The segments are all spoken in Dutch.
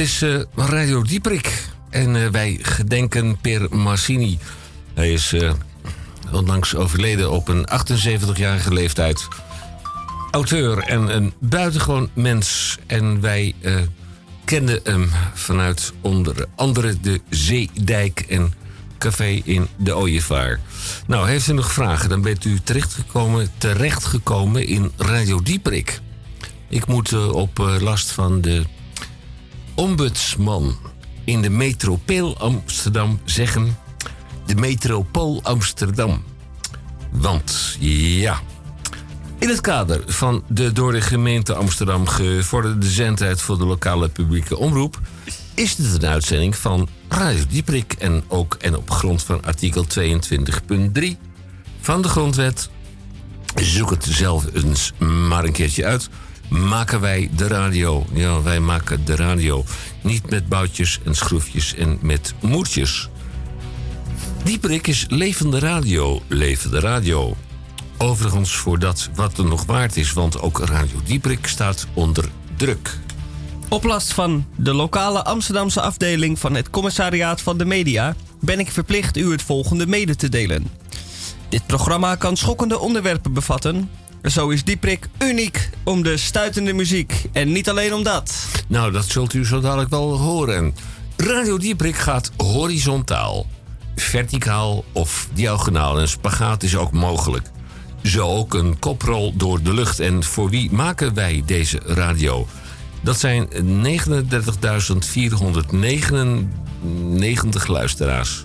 Is uh, Radio Dieprik. En uh, wij gedenken Per Massini. Hij is uh, onlangs overleden op een 78-jarige leeftijd. Auteur en een buitengewoon mens. En wij kenden hem vanuit onder andere de Zeedijk en Café in de Ooievaar. Nou, heeft u nog vragen, dan bent u terechtgekomen, terechtgekomen in Radio Dieprik. Ik moet op last van de ombudsman in de metropool Amsterdam zeggen: de metropool Amsterdam. Want ja, in het kader van de door de gemeente Amsterdam gevorderde zendheid voor de lokale publieke omroep is dit een uitzending van Radio Dieprik en ook en op grond van artikel 22.3 van de grondwet. Zoek het zelf eens maar een keertje uit maken wij de radio. Ja, wij maken de radio. Niet met boutjes en schroefjes en met moertjes. Dieperik is levende radio, levende radio. Overigens voor dat wat er nog waard is, want ook Radio Dieperik staat onder druk. Op last van de lokale Amsterdamse afdeling van het Commissariaat van de Media ben ik verplicht u het volgende mede te delen. Dit programma kan schokkende onderwerpen bevatten, zo is Dieprik uniek om de stuitende muziek. En niet alleen om dat. Nou, dat zult u zo dadelijk wel horen. Radio Dieprik gaat horizontaal. Verticaal of diagonaal. En spagaat is ook mogelijk. Zo ook een koprol door de lucht. En voor wie maken wij deze radio? Dat zijn 39.499 luisteraars.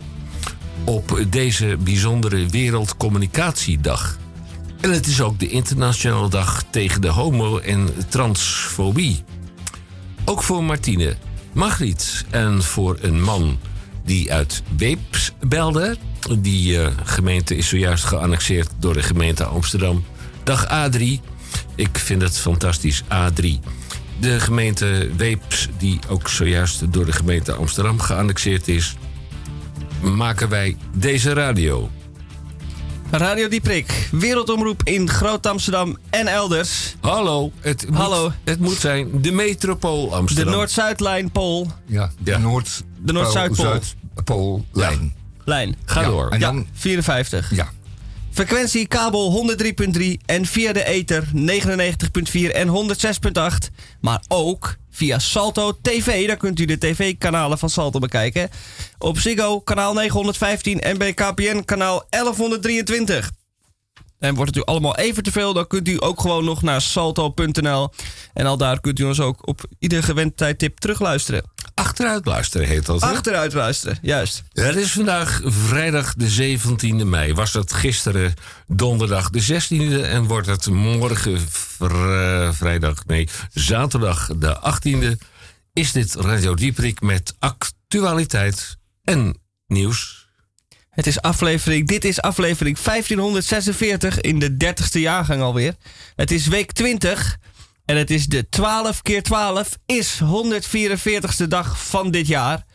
Op deze bijzondere Wereldcommunicatiedag. En het is ook de internationale dag tegen de homo- en transfobie. Ook voor Martine, Margriet en voor een man die uit Weeps belde. Die uh, gemeente is zojuist geannexeerd door de gemeente Amsterdam. Dag A3. Ik vind het fantastisch, A3. De gemeente Weeps, die ook zojuist door de gemeente Amsterdam geannexeerd is, maken wij deze radio. Radio Dieprik, wereldomroep in Groot-Amsterdam en elders. Hallo, het moet, Hallo. Het moet zijn de metropool Amsterdam. De Noord-Zuidlijn Pool. Ja, de Ja. Noord... De Noord-Zuidpool. Zuidpoollijn. Lijn. Ga Ja, door. En dan, Ja, 54. ja. Frequentie kabel 103.3 en via de ether 99.4 en 106.8. Maar ook via Salto TV. Daar kunt u de tv-kanalen van Salto bekijken. Op Ziggo kanaal 915 en bij KPN kanaal 1123. En wordt het u allemaal even te veel, dan kunt u ook gewoon nog naar salto.nl. En al daar kunt u ons ook op ieder gewend tijdtip terugluisteren. Achteruit luisteren heet dat. hè? Achteruit luisteren, juist. Het is vandaag vrijdag de 17e mei. Was het gisteren donderdag de 16e en wordt het morgen vr- vrijdag, nee, zaterdag de 18e. Is dit Radio Dieprik met actualiteit en nieuws. Het is aflevering, dit is aflevering 1546 in de 30ste jaargang alweer. Het is week 20 en het is de 12 keer 12 is 144ste dag van dit jaar.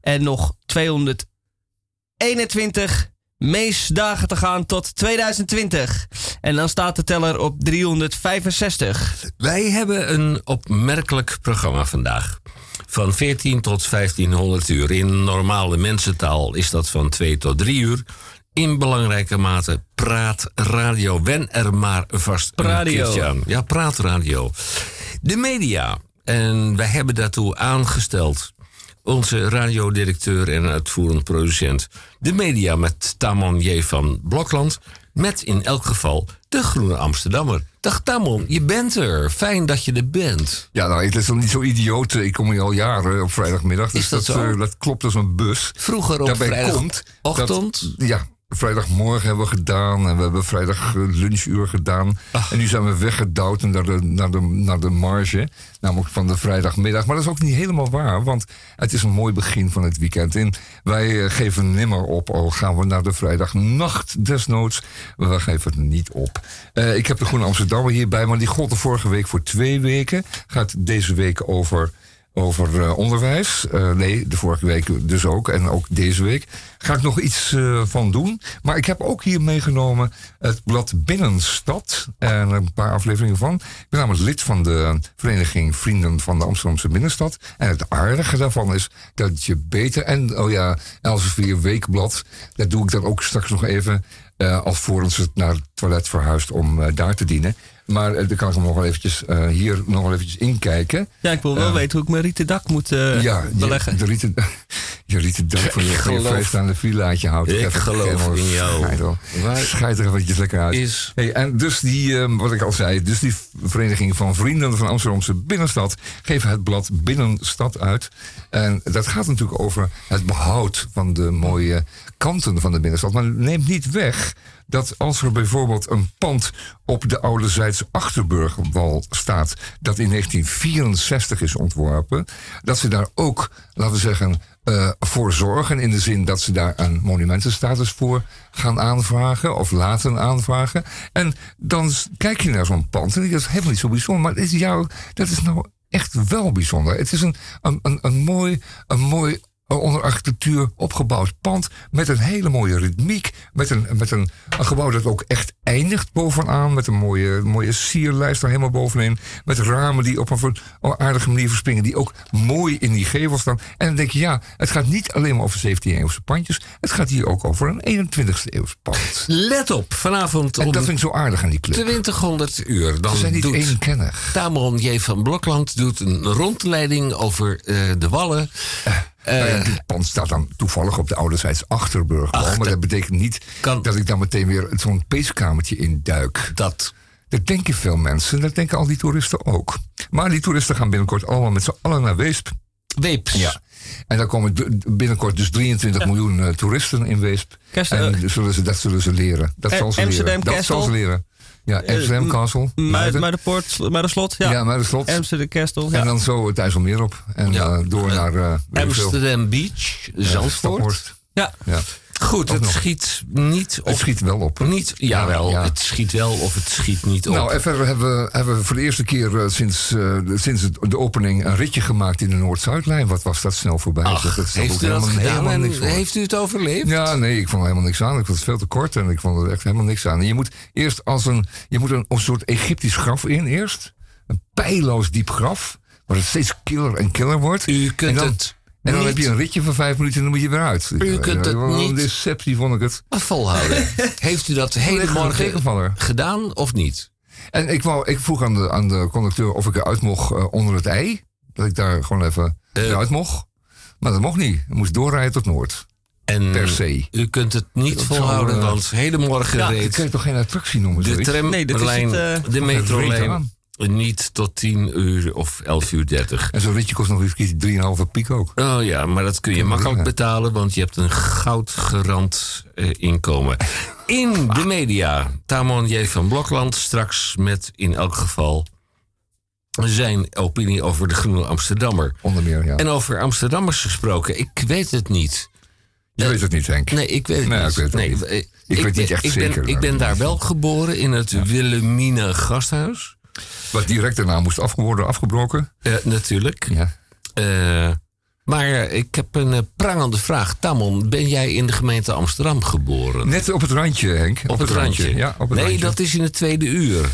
En nog 221 meesdagen te gaan tot 2020. En dan staat de teller op 365. Wij hebben een opmerkelijk programma vandaag. Van 14 tot 1500 uur. In normale mensentaal is dat van 2 tot 3 uur. In belangrijke mate praatradio. Wen er maar vast een keertje aan. Ja, praatradio. De media. En wij hebben daartoe aangesteld onze radiodirecteur en uitvoerend producent. De media met Tamon J. van Blokland. Met in elk geval de Groene Amsterdammer. Dag Tamon, je bent er. Fijn dat je er bent. Ja, nou, het is nog niet zo idioot. Ik kom hier al jaren op vrijdagmiddag. Dus Is dat zo? eh, dat klopt als een bus. Vroeger op Daarbij komt vrijdagochtend. dat- ja, vrijdagmorgen hebben we gedaan. En we hebben vrijdag eh, lunchuur gedaan. Ah. En nu zijn we weggedouwd naar de, naar, de, naar de marge. Namelijk van de vrijdagmiddag. Maar dat is ook niet helemaal waar. Want het is een mooi begin van het weekend. En wij eh, geven nimmer op. Al gaan we naar de vrijdagnacht desnoods. We geven het niet op. Eh, ik heb de Groene Amsterdammer hierbij. Maar die gold er vorige week voor twee weken. Gaat deze week over over eh, onderwijs. Eh, nee, de vorige week dus ook. En ook deze week. Ga ik nog iets eh, van doen. Maar ik heb ook hier meegenomen het blad Binnenstad. En een paar afleveringen van. Ik ben namelijk lid van de vereniging Vrienden van de Amsterdamse Binnenstad. En het aardige daarvan is dat je beter... En, oh ja, Elsevier Weekblad. Dat doe ik dan ook straks nog even... Alvorens het naar het toilet verhuist om daar te dienen. Maar uh, dan kan ik hem nog wel eventjes hier nog wel eventjes inkijken. Ja, ik wil wel weten hoe ik mijn rieten dak moet ja, beleggen. Je, de rieten, je rieten dak van je, je vrijstaande villaatje houdt. Ik, ik geloof in jou. Schijt er eventjes lekker uit. Is... Hey, en dus die, ehm, wat ik al zei, dus die vereniging van vrienden van Amsterdamse Binnenstad geven het blad Binnenstad uit. En dat gaat natuurlijk over het behoud van de mooie kanten van de binnenstad. Maar neemt niet weg dat als er bijvoorbeeld een pand op de oude Zijds Achterburgwal staat, dat in 1964 is ontworpen, dat ze daar ook, laten we zeggen, uh, voor zorgen. In de zin dat ze daar een monumentenstatus voor gaan aanvragen of laten aanvragen. En dan kijk je naar zo'n pand en dat is helemaal niet zo bijzonder. Maar is jou, dat is nou echt wel bijzonder. Het is een, een, een, een mooi, een mooi onder architectuur opgebouwd pand met een hele mooie ritmiek. Met een, met een, een gebouw dat ook echt eindigt bovenaan. Met een mooie, mooie sierlijst er helemaal bovenin. Met ramen die op een aardige manier verspringen. Die ook mooi in die gevel staan. En dan denk je, ja, het gaat niet alleen maar over 17e-eeuwse pandjes. Het gaat hier ook over een 21e-eeuwse pand. Let op, vanavond En dat vind ik zo aardig aan die club. 2000 uur. Dan Ze zijn niet doet eenkennig. Tamon J. van Blokland doet een rondleiding over uh, de Wallen. Uh, nou ja, dit pand staat dan toevallig op de ouderzijds Achterburgwal. Ach, maar dat betekent niet kan- dat ik dan meteen weer zo'n peeskamertje in duik. Dat. Dat denken veel mensen. Dat denken al die toeristen ook. Maar die toeristen gaan binnenkort allemaal met z'n allen naar Weesp. Weeps. Ja. En daar komen binnenkort dus 23 miljoen eh, toeristen in Weesp. En eh, zullen ze, dat zullen ze leren. Dat Eh, zal ze Amsterdam leren. Dat zal ze leren. Ja, Amsterdam m- Castle. Maar de poort, maar de slot, ja. ja, maar de slot. Amsterdam Castle, ja. En dan zo het IJsselmeer op. En Ja. eh, door naar uh, Amsterdam Beach, Zandvoort. ja. Ja. Goed, het nog. schiet niet op. Het schiet wel op. Niet, jawel, Ja. het schiet wel of het schiet niet op. Nou, en verder hebben we, hebben we voor de eerste keer eh, sinds, eh, de- sinds het- de opening een ritje gemaakt in de Noord-Zuidlijn. Wat was dat snel voorbij? Ach, dat heeft u dat gedaan en heeft u het overleefd? Ja, nee, ik vond er helemaal niks aan. Ik vond het veel te kort en ik vond er echt helemaal niks aan. En je moet eerst als een, je moet een, een soort Egyptisch graf in eerst. Een pijloos diep graf, waar het steeds killer en killer wordt. U kunt en dan, het En dan niet heb je een ritje van vijf minuten en dan moet je weer uit. U kunt het Wat een niet- deceptie vond ik het. volhouden. heeft u dat hele morgen gedaan of niet? En ik, wou, ik vroeg aan de, aan de conducteur of ik eruit mocht eh, onder het ei. Dat ik daar gewoon even Eh. eruit mocht. Maar dat mocht niet. Ik moest doorrijden tot Noord. En Per se. U kunt het niet Dat volhouden, zou, eh, want hele morgen Ja, reed kan je toch geen attractie noemen? de zoiets? tramlijn, Nee, het, de metrolijn. Niet tot 10 uur of 11 uur 30. En zo'n ritje kost nog eens een keer 3,5 piek ook. Oh ja, maar dat kun je makkelijk betalen, want je hebt een goudgerand eh, inkomen. In de media, Tamon J. van Blokland straks met in elk geval zijn opinie over de Groene Amsterdammer. Onder meer, ja. En over Amsterdammers gesproken, ik weet het niet. je weet het niet, Henk. Nee, ik weet het Nee, niet. ik weet nee, niet. eh, Ik weet ben- niet echt ik ben, zeker. Ik ben daar wel geboren in het Wilhelmina Gasthuis. Wat direct daarna moest af worden afgebroken. Natuurlijk. Ja. Eh, maar eh, ik heb een eh, prangende vraag. Tamon, ben jij in de gemeente Amsterdam geboren? Net op het randje, Henk. op, het randje? Ja, op het nee, randje. dat is in het tweede uur.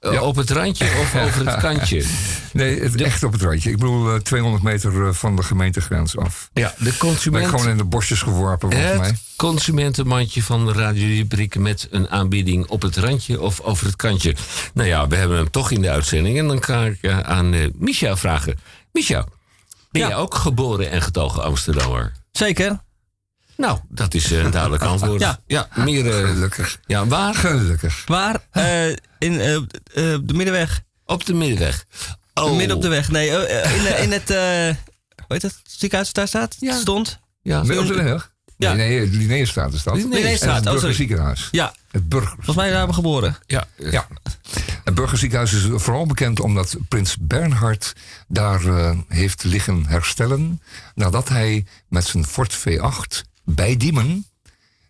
Eh, Ja. Op het randje of over het kantje? Nee, het, echt op het randje. Ik bedoel, eh, 200 meter eh, van de gemeentegrens af. Ja, de Ben ik consument... gewoon in de bosjes geworpen, volgens mij. Het consumentenmandje van de Radio Rubriek met een aanbieding op het randje of over het kantje. Nou ja, we hebben hem toch in de uitzending. En dan ga ik eh, aan eh Misha vragen. Misha, ben Ja. jij ook geboren en getogen Amsterdammer? Zeker. Nou, dat is eh, een duidelijk antwoord. Ja. ja meer. eh, Gelukkig. ja, waar? Gelukkig. Waar? Eh, in de middenweg. Op de middenweg. Oh, Midden op de weg. Nee, in, in het... eh hoe heet het? Ziekenhuis dat daar staat? Ja. Stond? Ja, je op de weg? Ja. Nee, nee, Linnaeusstraat is dat. Het oh, sorry. Burgerziekenhuis. Ja, Het burger, volgens mij daar we geboren. ja. Ja. Het burgerziekenhuis is vooral bekend omdat prins Bernhard daar eh, heeft liggen herstellen. nadat hij met zijn Ford V8 bij Diemen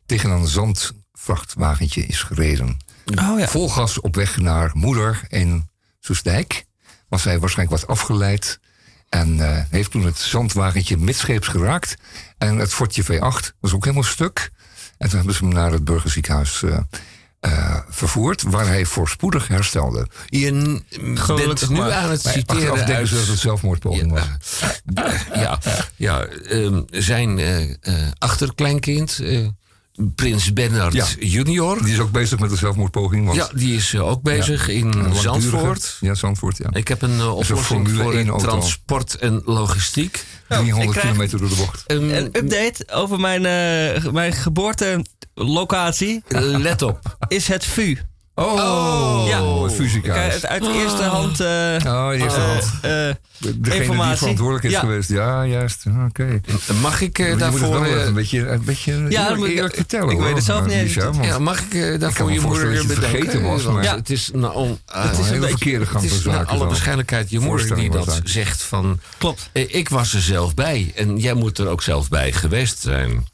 tegen een zandvrachtwagentje is gereden. Oh ja. Vol gas op weg naar moeder in Soestdijk. Was hij waarschijnlijk wat afgeleid. En eh, heeft toen het zandwagentje midscheeps geraakt. En het fortje V8 was ook helemaal stuk. En toen hebben ze hem naar het burgerziekenhuis eh, eh, vervoerd. Waar hij voorspoedig herstelde. Je bent nu maar. aan het citeren denken uit... ze dat het zelfmoordpoging was. Ja, ja ehm, zijn eh, eh, achterkleinkind, prins Bernhard Ja. junior... Die is ook bezig met de zelfmoordpoging. Want Ja, die is eh, ook bezig in Zandvoort. Ja, Zandvoort, ja. Ik heb een uh, oplossing voor 1 auto. transport en logistiek. 300 ik krijg- kilometer door de bocht. Een update over mijn, eh, mijn geboortelocatie let op. is het VU. Oh, Ja. het fusiehuis. Kijk, uit eerste hand. eh, Oh, die eerste eh, hand. eh, Degene die informatie. verantwoordelijk is Ja. geweest. Ja, juist. Oké. Mag ik Je moet het daarvoor... een beetje, een beetje Ja, eerlijk, dat moet ik- eerlijk vertellen. ik weet het zelf niet ja, mag ik daarvoor me je moeder bedanken? vergeten was, maar- ja. Het is nou, om, het is een verkeerde gang het van zaken. alle waarschijnlijkheid je moeder die dat zegt van... klopt. Ik was er zelf bij en jij moet er ook zelf bij geweest zijn.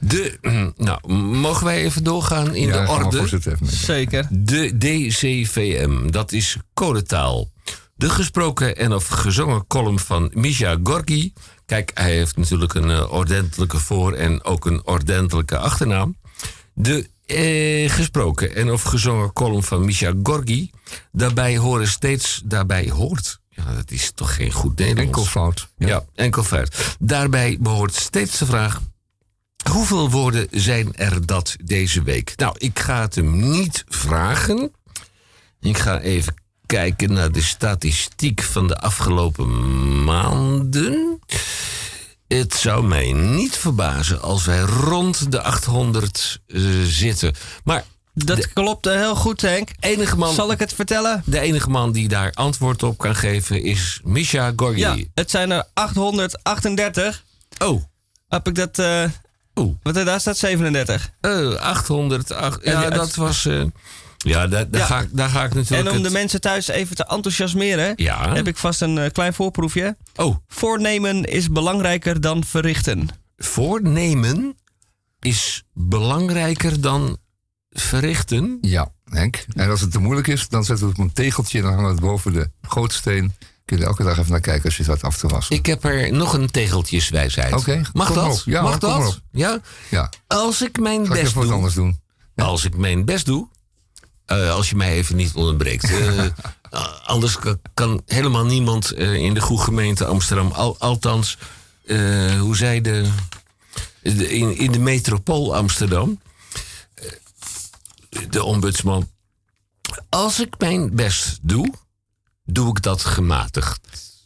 De, nou, mogen wij even doorgaan in Ja, de orde? Zeker. De DCVM, dat is codetaal. De gesproken en of gezongen column van Misha Gorky. Kijk, hij heeft natuurlijk een eh, ordentelijke voor- en ook een ordentelijke achternaam. De eh, gesproken en of gezongen column van Misha Gorky. Daarbij horen steeds, daarbij hoort. Ja, dat is toch geen goed Nederlands. Enkel fout. Ja, enkel feit. Daarbij behoort steeds de vraag: hoeveel woorden zijn er dat deze week? Nou, ik ga het hem niet vragen. Ik ga even kijken naar de statistiek van de afgelopen maanden. Het zou mij niet verbazen als wij rond de 800 eh, zitten. Maar Dat klopt eh, heel goed, Henk. enige man, Zal ik het vertellen? de enige man die daar antwoord op kan geven is Misha Gorgi. Ja, het zijn er 838. Oh, Heb ik dat... eh Er daar staat 37. Eh 800. ach- En ja, die- dat was. eh, ja, daar, daar, Ja. Ga ik, daar ga ik natuurlijk. En om de mensen thuis even te enthousiasmeren, Ja. heb ik vast een eh, klein voorproefje. Oh, Voornemen is belangrijker dan verrichten. voornemen is belangrijker dan verrichten. Ja, Henk. En als het te moeilijk is, dan zetten we het op een tegeltje en dan hangen we het boven de gootsteen. Kun je elke dag even naar kijken als je staat af te wassen. Ik heb er nog een tegeltjeswijsheid. Oké, Mag dat? Ja, Mag dat? Ja? Ja, Als ik mijn best wat doe. anders doen. Als ik mijn best doe. eh, als je mij even niet onderbreekt. eh, anders kan, helemaal niemand eh, in de goede gemeente Amsterdam. Al, althans, eh, hoe zei de. de- in, in de metropool Amsterdam. eh, de ombudsman. Als ik mijn best doe, doe ik dat gematigd.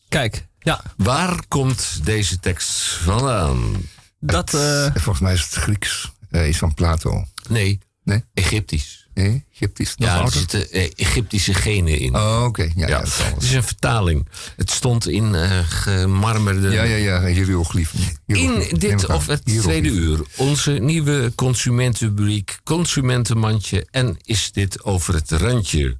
Kijk, ja, Waar komt deze tekst vandaan? dat... eh, Volgens mij is het Grieks. Eh, iets van Plato. Nee, Nee? Egyptisch. Nee? Egyptisch? Nog Ja, er zitten eh, Egyptische genen in. Oh, oké. Ja, ja, Ja, het is een vertaling. Het stond in eh gemarmerde. ja, ja, ja, hieroglyphen. In dit of het Hieroglyphen. tweede uur, onze nieuwe consumentenrubriek Consumentenmandje. En is dit over het randje?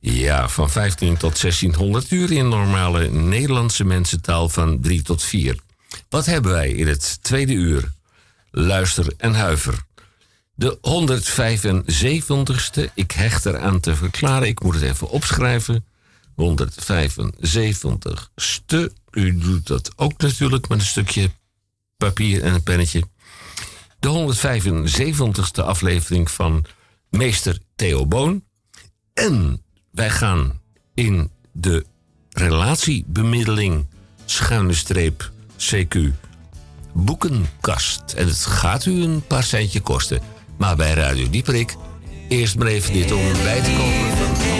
Ja, van 15 tot 1600 uur in normale Nederlandse mensentaal van 3 tot 4. Wat hebben wij in het tweede uur? Luister en huiver. De 175ste, ik hecht eraan te verklaren, ik moet het even opschrijven. 175ste, u doet dat ook natuurlijk met een stukje papier en een pennetje. De 175ste aflevering van Meester Theo Boon. En wij gaan in de relatiebemiddeling schuine streep CQ boekenkast. En het gaat u een paar centje kosten. Maar bij Radio Dieperik, eerst maar even dit om bij te komen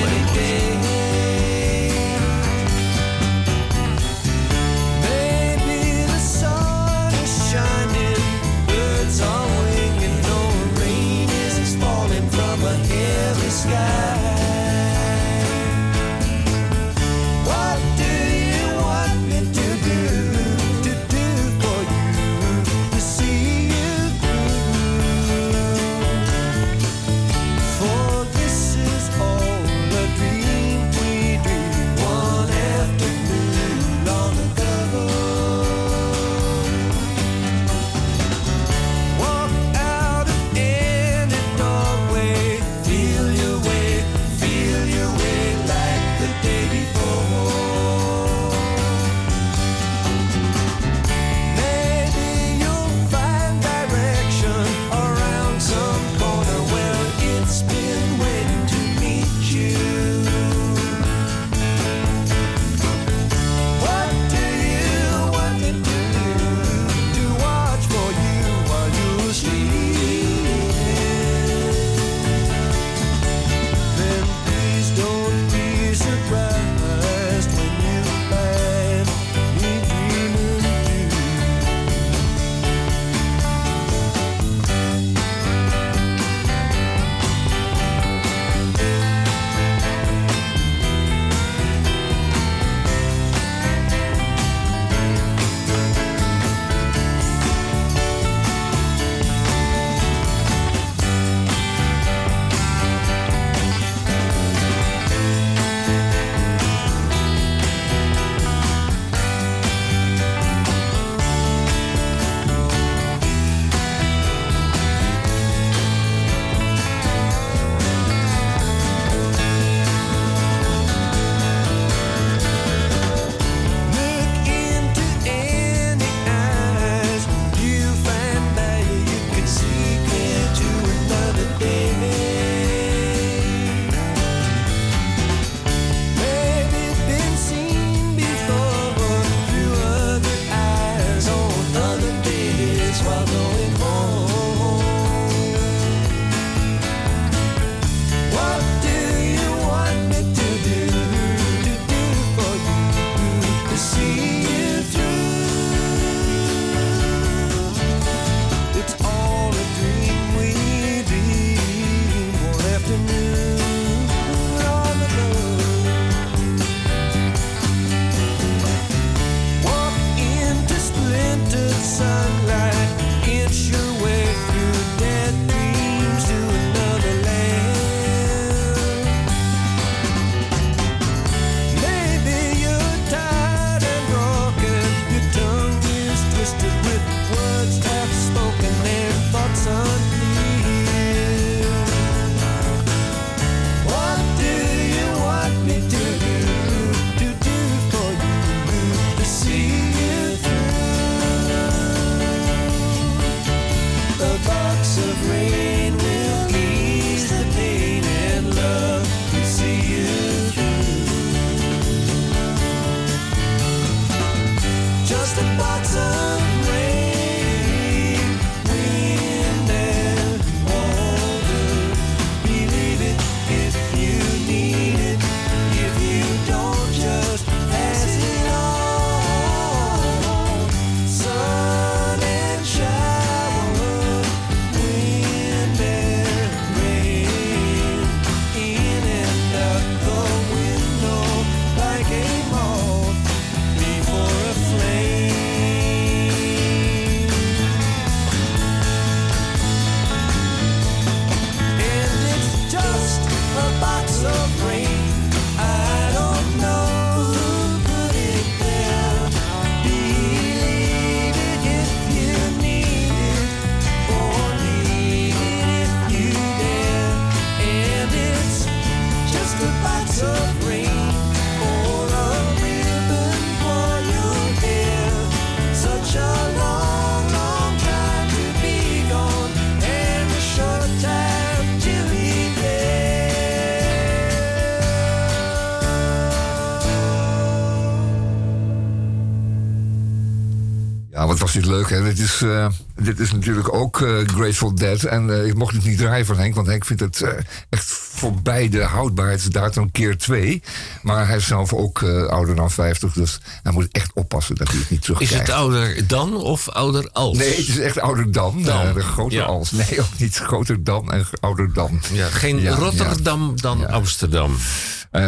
leuk? Dit is, eh, dit is natuurlijk ook eh, Grateful Dead. En eh, ik mocht het niet draaien van Henk, want Henk vindt het echt voorbij de houdbaarheidsdatum keer twee. Maar hij is zelf ook ouder dan 50, dus hij moet echt oppassen dat hij het niet Is terugkrijgt. het ouder dan of ouder als? Nee, het is echt ouder dan. Dan, groter ja. als. Nee, ook niet groter dan en ouder dan. Ja, geen Ja, Rotterdam dan Amsterdam.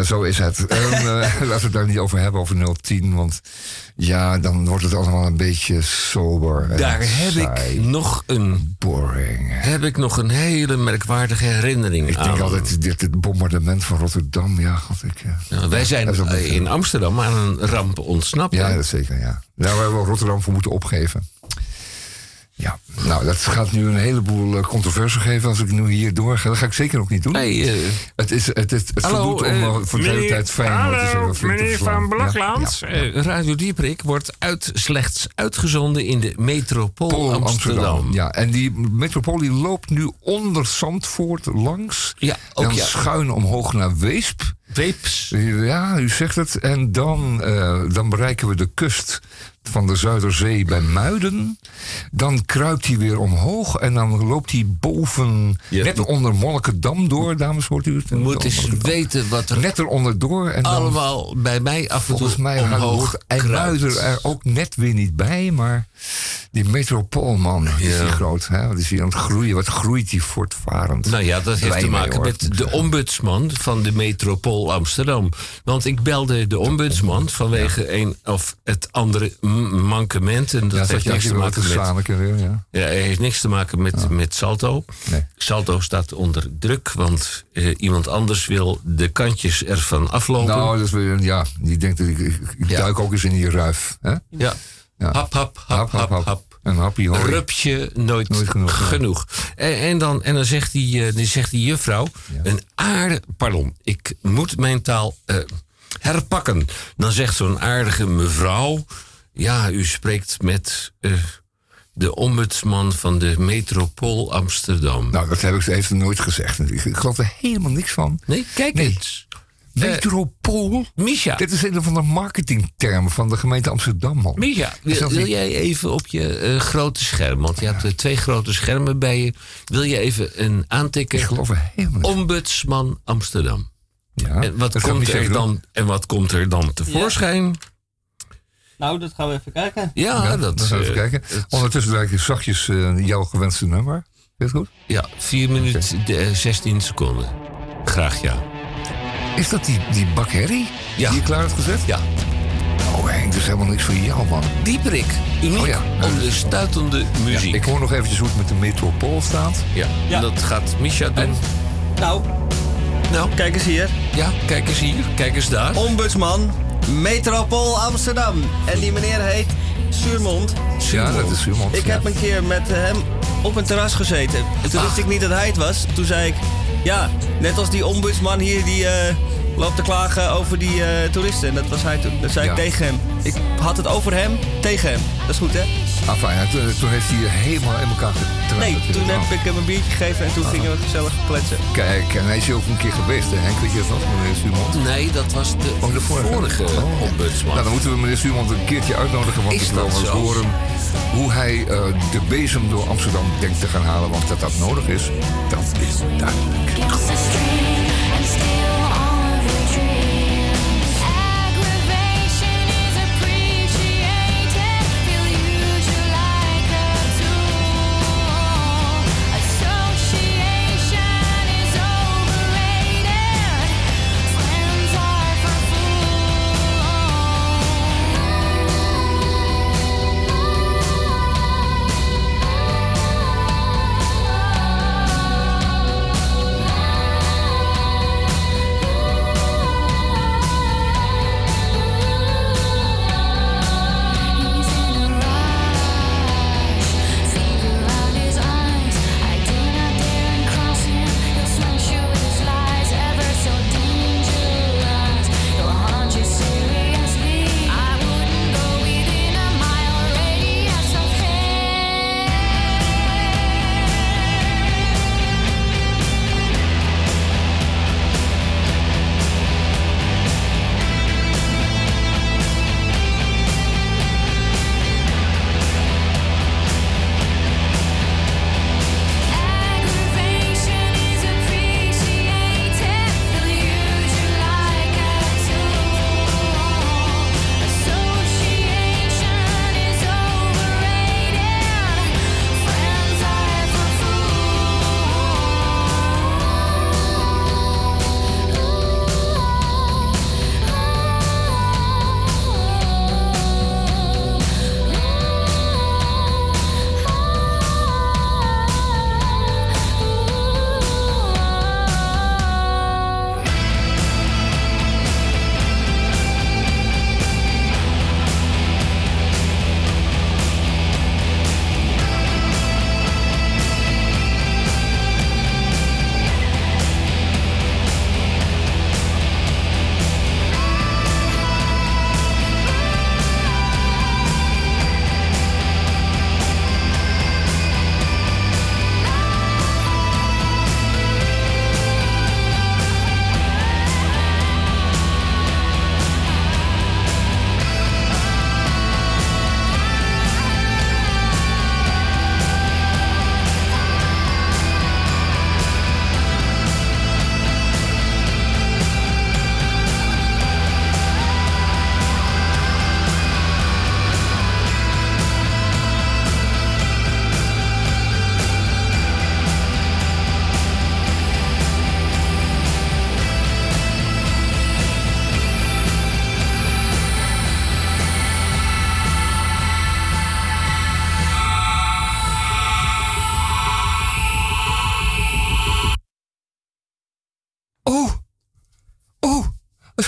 Zo is het. En, laten we het daar niet over hebben, over 010. Want ja, dan wordt het allemaal een beetje sober. Daar heb saai. ik nog een, Boring. heb ik nog een hele merkwaardige herinnering Ik aan. denk altijd, dit, dit bombardement van Rotterdam, ja, god, ik... eh, Nou, wij zijn eh, in Amsterdam aan een ramp ontsnapt. Ja, dat zeker, ja. Daar hebben we Rotterdam voor moeten opgeven. Ja, nou, dat gaat nu een heleboel eh, controverse geven als ik nu hier doorga. Dat ga ik zeker nog niet doen. Hey, eh, Het, is, het, het Hallo, voldoet om eh, voor de hele tijd fijn hallo, te meneer. Van Ja, Blokland. ja. Radio Dieprik wordt uit, slechts uitgezonden in de metropool Pol Amsterdam. Ja, en die metropool die loopt nu onder Zandvoort langs. Ja, ook dan ja. schuin omhoog naar Weesp. Weeps. Ja, u zegt het. En dan, dan bereiken we de kust van de Zuiderzee bij Muiden. Dan kruipt hij weer omhoog en dan loopt hij boven, net onder Monnikendam door. Dames, hoort u het? Je moet eens weten wat er Net eronder door. En dan, allemaal bij mij af en toe volgens mij omhoog hoort IJmuiden kruipt. er ook net weer niet bij. Maar die metropool, man, die is die groot. Hè? Wat is aan het groeien? Wat groeit hij voortvarend? Nou ja, dat heeft te maken met de ombudsman van de metropool Amsterdam. Want ik belde de ombudsman vanwege een of het andere mankement. En dat ja, dat heeft niks te maken met, weer, ja. ja, heeft niks te maken met, met Salto. Nee. Salto staat onder druk, want eh, iemand anders wil de kantjes ervan aflopen. Nou, dat is weer, een- ja, die denkt dat ik, duik ook eens in die ruif. Hè? ja. Ja. Hap, hap, hap, hap, hap. Een happy hooi. Rupsje nooit, Nooit genoeg, genoeg. En, en, dan, en dan zegt die, eh, die, zegt die juffrouw... een aarde... Pardon, ik moet mijn taal eh, herpakken. Dan zegt zo'n aardige mevrouw... ja, u spreekt met eh, de ombudsman van de metropool Amsterdam. Nou, dat heb ik even nooit gezegd. Ik, ik geloof er helemaal niks van. nee, kijk Nee. eens. Eh, Metropool? Misha, Dit is een van de marketingtermen van de gemeente Amsterdam, man. Misha Is wil, jij even op je eh, grote scherm... want je hebt eh, twee grote schermen bij je... wil je even een aantikken... Ik geloof er helemaal Ombudsman Amsterdam. Ja, En wat, komt er doen. dan, en wat komt er dan tevoorschijn? Nou, dat gaan we even kijken. Ja, Ja, dat gaan we even kijken. Ondertussen draai ik zachtjes jouw gewenste nummer. Het goed? ja, 4 minuten eh, 16 seconden. Graag ja. Is dat die, die bak herrie Ja. die je klaar hebt gezet? Ja, Oh Henk, dat is helemaal niks voor jou, man. Dieperik. Uniek Oh ja. onderstuitende muziek. Ik hoor nog eventjes hoe het met de metropool staat. ja. Ja. En dat gaat Misha doen. Nou, Nou, kijk eens hier. ja, kijk eens hier. Kijk eens daar. Ombudsman, Metropool Amsterdam. En die meneer heet Suurmond. Ja, dat is iemand. Ik heb een keer met hem op een terras gezeten. En toen wist ik niet dat hij het was. Toen zei ik, ja, net als die ombudsman hier die eh, loopt te klagen over die eh, toeristen. En dat was hij toen. Dat zei Ja. ik tegen hem. Ik had het over hem, tegen hem. Dat is goed, hè? Ah, fijn. En toen, toen heeft hij je helemaal in elkaar getrapt. Nee, toen heb ik hem een biertje gegeven en toen gingen we gezellig kletsen. Kijk, en hij is hier ook een keer geweest, hè? Henk, weet je dat meneer Stuurmans? Nee, dat was de, Oh, de vorige. vorige, Oh. ombudsman. Nou, dan moeten we meneer Stuurmans een keertje uitnodigen, want Is ik wil wel eens horen hoe hij eh, de bezem door Amsterdam denkt te gaan halen. Want dat dat nodig is, dat is duidelijk.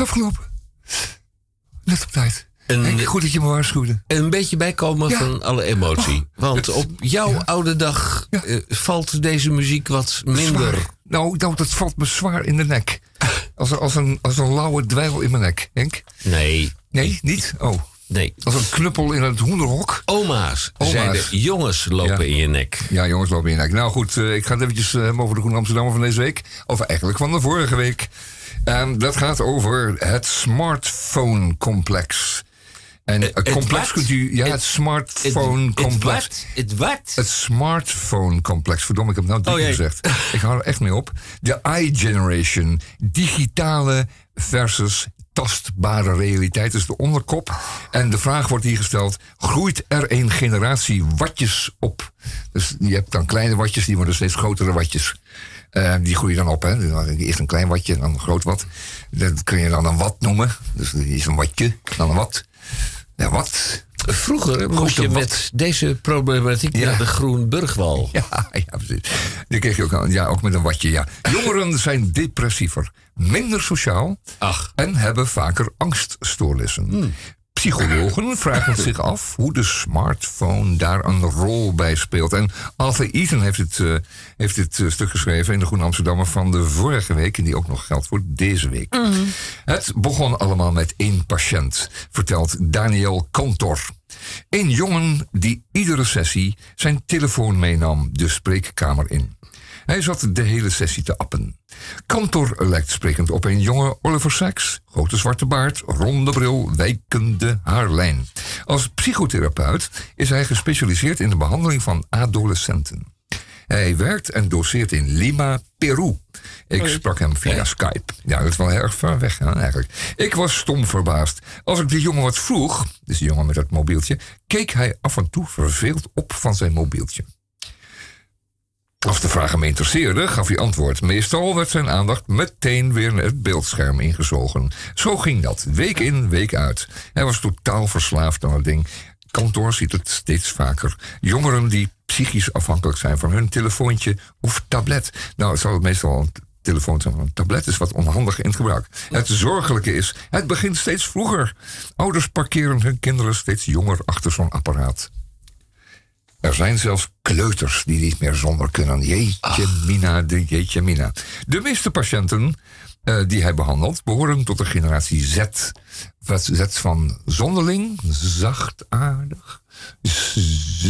Afgelopen. Net op tijd. Een- goed dat je me waarschuwde. Een beetje bijkomen Ja. van alle emotie. Want het- op jouw ja. oude dag Ja. eh, valt deze muziek wat minder. Zwaar. Nou, nou, dat valt me zwaar in de nek. Als, een- als, een, als een lauwe dweil in mijn nek, Henk. Nee, Nee, niet? Oh. nee. Als een knuppel in het hoenderhok. Oma's, Oma's. zeiden jongens lopen in je nek. Ja, jongens, lopen in je nek. Nou goed, eh, ik ga het eventjes eh, over de Groene Amsterdammer van deze week. Of eigenlijk van de vorige week. En dat gaat over het smartphone-complex. En het het complex wat? kunt u... Ja, het, Het- smartphone-complex. Het wat? Het wat? Het smartphone-complex. Verdomme, ik heb het nou Oh, drie jee. gezegd. Ik hou er echt mee op. De i-generation. Digitale versus tastbare realiteit is de onderkop. En de vraag wordt hier gesteld: groeit er een generatie watjes op? Dus je hebt dan kleine watjes, die worden steeds grotere watjes. Eh, die groeien dan op, hè? Eerst een klein watje, dan een groot wat. Dat kun je dan een wat noemen. Dus is een watje, dan een wat. Ja, wat? Vroeger moest je met deze problematiek Ja. naar de Groenburgwal. Ja, ja, precies. Die kreeg je ook. Ja, ook met een watje, ja. Jongeren zijn depressiever, minder sociaal Ach. en hebben vaker angststoornissen. Psychologen vragen zich af hoe de smartphone daar een rol bij speelt. En Arthur Eaton heeft het, eh, heeft dit eh, stuk geschreven in de Groene Amsterdammer van de vorige week. En die ook nog geldt voor deze week. Het begon allemaal met één patiënt, vertelt Daniel Kantor. Een jongen die iedere sessie zijn telefoon meenam de spreekkamer in. Hij zat de hele sessie te appen. Kantor lijkt sprekend op een jonge Oliver Sacks. Grote zwarte baard, ronde bril, wijkende haarlijn. Als psychotherapeut is hij gespecialiseerd in de behandeling van adolescenten. Hij werkt en doseert in Lima, Peru. Ik sprak hem via Skype. Ja, dat is wel heel erg ver weg hè, eigenlijk. Ik was stom verbaasd. Als ik de jongen wat vroeg, dus de jongen met dat mobieltje, keek hij af en toe verveeld op van zijn mobieltje. Als de vraag hem interesseerde, gaf hij antwoord. Meestal werd zijn aandacht meteen weer het beeldscherm ingezogen. Zo ging dat, week in, week uit. Hij was totaal verslaafd aan het ding. Kantoor ziet het steeds vaker. Jongeren die psychisch afhankelijk zijn van hun telefoontje of tablet. Nou, het zal het meestal een telefoon zijn, een tablet is wat onhandig in het gebruik. Het zorgelijke is, het begint steeds vroeger. Ouders parkeren hun kinderen steeds jonger achter zo'n apparaat. Er zijn zelfs kleuters die niet meer zonder kunnen. Jeetje mina, de jeetje mina. De meeste patiënten eh, die hij behandelt behoren tot de generatie Z. Wat Z van zonderling, zachtaardig.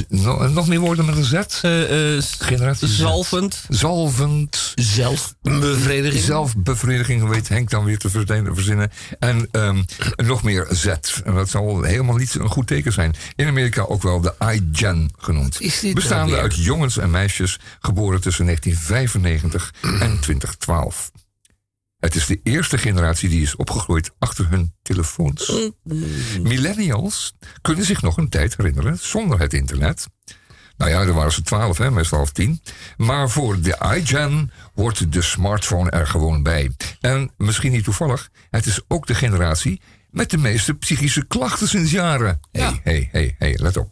no- nog meer woorden met een Z? Eh, eh, Generatie Z. zalvend. Zalvend. Zelfbevrediging. Zelfbevrediging weet Henk dan weer te verzinnen-. En ehm, nog meer Z. En dat zal helemaal niet een goed teken zijn. In Amerika ook wel de iGen genoemd. Bestaande uit jongens en meisjes geboren tussen 1995 en 2012. Het is de eerste generatie die is opgegroeid achter hun telefoons. Millennials kunnen zich nog een tijd herinneren zonder het internet. Nou ja, er waren ze twaalf, hè, meestal half tien. Maar voor de iGen hoort de smartphone er gewoon bij. En misschien niet toevallig, het is ook de generatie met de meeste psychische klachten sinds jaren. Hé, hé, hé, hé, let op.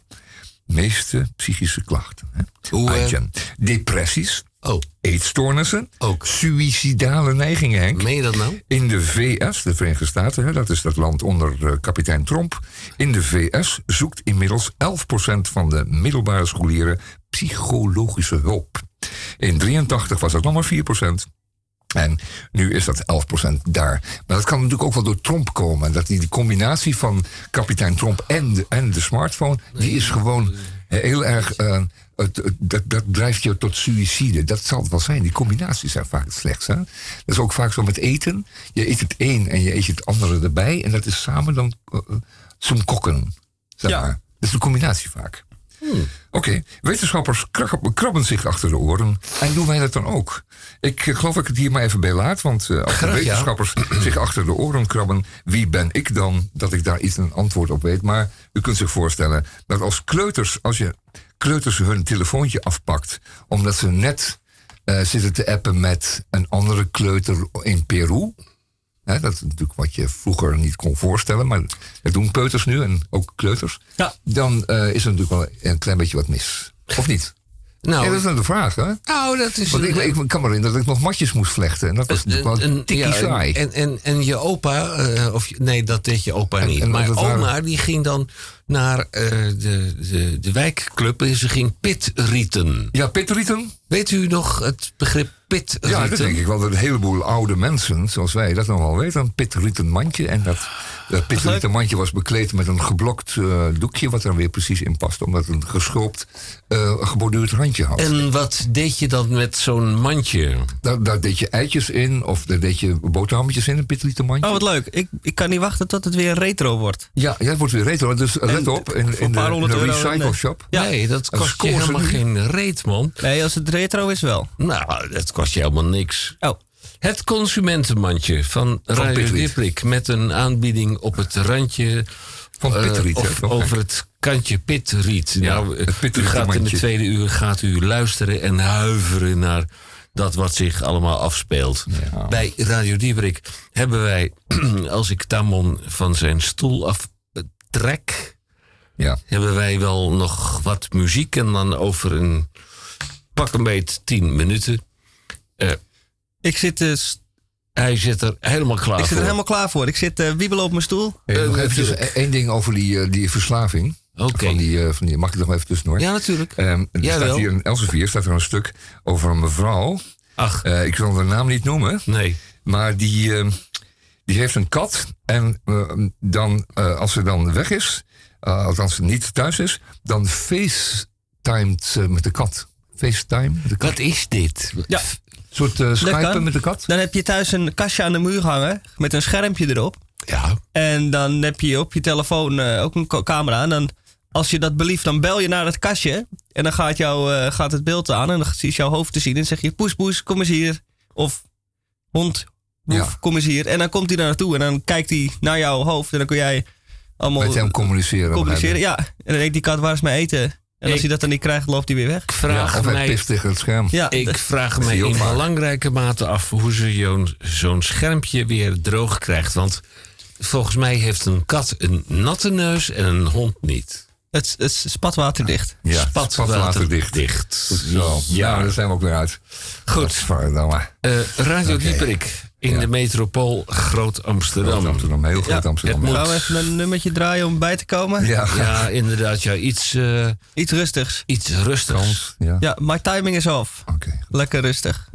Meeste psychische klachten. Hè? Hoe, eh, iGen. Depressies, Oh, eetstoornissen, Ook. suïcidale neigingen, Henk. meen je dat nou? In de VS, de Verenigde Staten, hè, dat is dat land onder eh, kapitein Trump. In de VS zoekt inmiddels 11% van de middelbare scholieren psychologische hulp. In 83 was dat nog maar 4%. En nu is dat 11% daar. Maar dat kan natuurlijk ook wel door Trump komen. Dat die, die combinatie van kapitein Trump en de, en de smartphone... die is gewoon heel erg... eh, het- dat, dat drijft je tot suïcide. Dat zal het wel zijn. Die combinaties zijn vaak het slechtst. Hè? Dat is ook vaak zo met eten. Je eet het een en je eet het andere erbij. En dat is samen dan uh, zo'n kokken. Zeg Ja. Dat is de combinatie vaak. Oké, wetenschappers krabben, zich achter de oren. En doen wij dat dan ook? Ik eh, geloof dat ik het hier maar even bij laat. Want als ja. wetenschappers zich achter de oren krabben... wie ben ik dan dat ik daar iets een antwoord op weet? Maar u kunt zich voorstellen dat als kleuters... als je kleuters hun telefoontje afpakt... omdat ze net eh, zitten te appen met een andere kleuter in Peru... Dat is natuurlijk wat je vroeger niet kon voorstellen, maar dat doen peuters nu en ook kleuters. Ja. Dan eh, is er natuurlijk wel een klein beetje wat mis. Of niet? Nou, Ja, dat is nou de vraag, hè? nou, dat is... Want ik, ik kan me herinneren dat ik nog matjes moest vlechten. En dat was natuurlijk wel een- tikkie ja, saai. En, en, en je opa, eh, of nee, dat deed je opa En- niet. en maar waren- oma, die ging dan naar eh, de, de, de wijkclub en ze ging pitrieten. Ja, pitrieten? Weet u nog het begrip pitrieten? Ja, dat denk ik wel. Dat een heleboel oude mensen, zoals wij, dat nog wel weten. Een pitrieten mandje. En dat, dat pitrieten mandje was bekleed met een geblokt eh, doekje... wat er weer precies in past. Omdat het een geschroopt, eh geborduurd randje had. En wat deed je dan met zo'n mandje? Daar, daar deed je eitjes in. Of daar deed je boterhammetjes in, een pitrieten mandje. Oh, wat leuk. Ik, ik kan niet wachten tot het weer retro wordt. Ja, ja, het wordt weer retro. Dus let op, in, in de, in de recycle nee. shop... Ja. Nee, dat kost je helemaal geen reet, man. Nee, als het retro is wel. Nou, dat kost je helemaal niks. Oh, Het consumentenmandje van Radio. Diprik met een aanbieding op het randje Van eh, Pitriet, of toch? over het kantje pitriet. Ja, nou, het u gaat in de tweede uur gaat u luisteren en huiveren naar dat wat zich allemaal afspeelt. Ja. Bij Radio Dieperik hebben wij, als ik Tamon van zijn stoel aftrek, Ja. hebben wij wel nog wat muziek en dan over een pak een beet tien minuten. Ik zit, eh, s- Hij zit er helemaal klaar ik zit voor. er helemaal klaar voor. Ik zit eh wiebelen op mijn stoel. Hey, Eh, nog even één ding over die, eh, die verslaving. Oké. Van die, eh, van die, mag ik nog even tussendoor? Ja, natuurlijk. Ehm, er Jawel. staat hier in Elsevier staat er een stuk over een mevrouw. Ach, ik zal haar naam niet noemen. nee. Maar die, ehm, die heeft een kat. En eh, dan, eh, als ze dan weg is, althans niet thuis is, dan facetimet ze met de kat. FaceTime met de kat. Wat is dit? Ja. Een soort skypen met de kat. Dan heb je thuis een kastje aan de muur hangen met een schermpje erop. Ja. En dan heb je op je telefoon eh, ook een camera. En dan, als je dat belieft, dan bel je naar het kastje. En dan gaat, jou, eh, gaat het beeld aan. En dan is jouw hoofd te zien. En dan zeg je: Poes, poes, kom eens hier. Of hond, woef, Ja. kom eens hier. En dan komt hij daar naartoe. En dan kijkt hij naar jouw hoofd. En dan kun jij allemaal Met hem communiceren. communiceren. Ja. En dan denkt die kat: waar is mijn eten? En als Ik- hij dat dan niet krijgt, loopt hij weer weg. Ik Ja, vraag of hij mij, pist tegen het scherm. Ja, ik vraag ook in vaak. belangrijke mate af hoe ze zo'n schermpje weer droog krijgt. Want volgens mij heeft een kat een natte neus en een hond niet. het, het is spatwaterdicht. Ja, Spatwaterdicht. dicht. Zo, Ja. ja, daar zijn we ook weer uit. Goed. Verdamme. Eh, Radio. Dieperik in Ja. de metropool Groot Amsterdam. Amsterdam, heel groot Ja, Amsterdam. het moet- Gaan we even een nummertje draaien om bij te komen? Ja, Ja, inderdaad. Ja, iets, eh, Iets rustigs. iets rustigs. Ja, Ja, my timing is off. oké. Lekker rustig.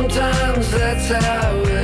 Sometimes that's how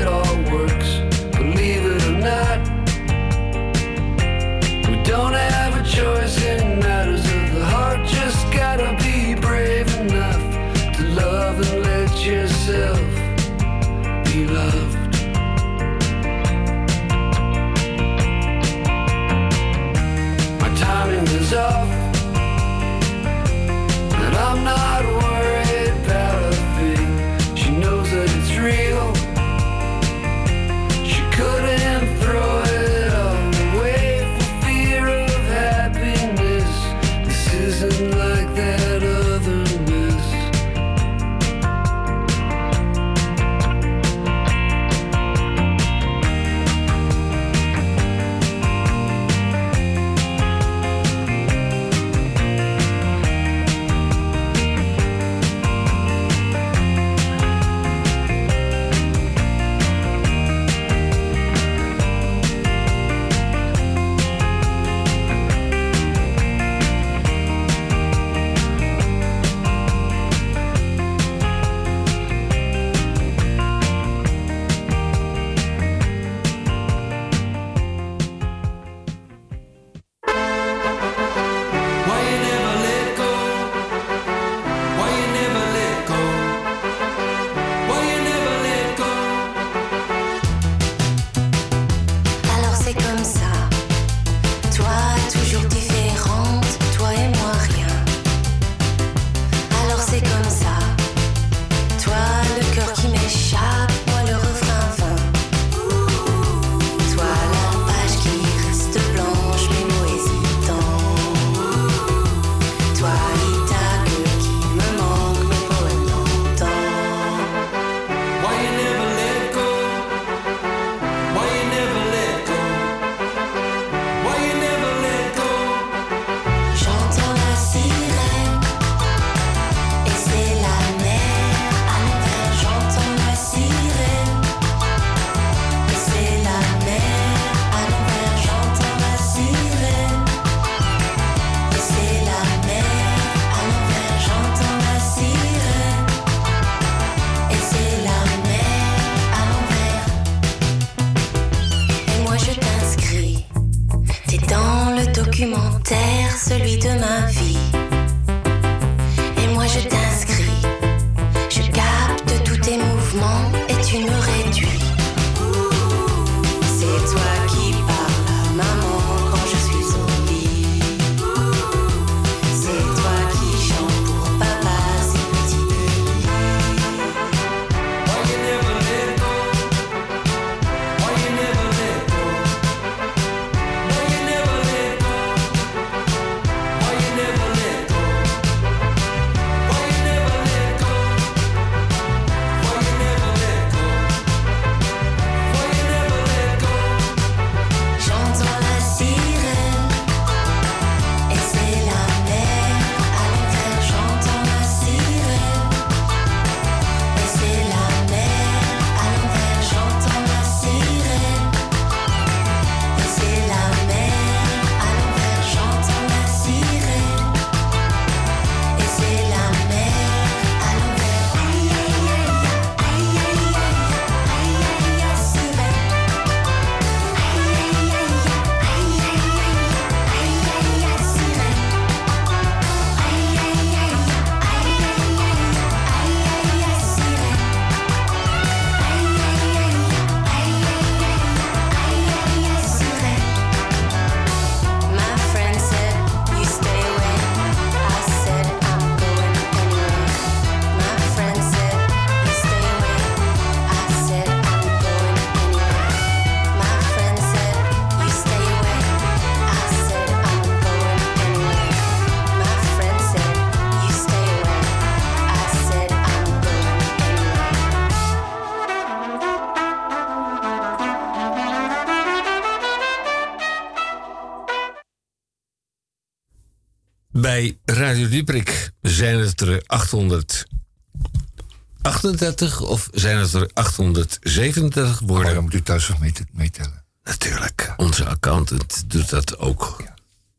Radio Dieprik zijn het er 838 of zijn het er 837 Maar worden? dan moet u thuis nog mee te-. Natuurlijk. Onze accountant doet dat ook.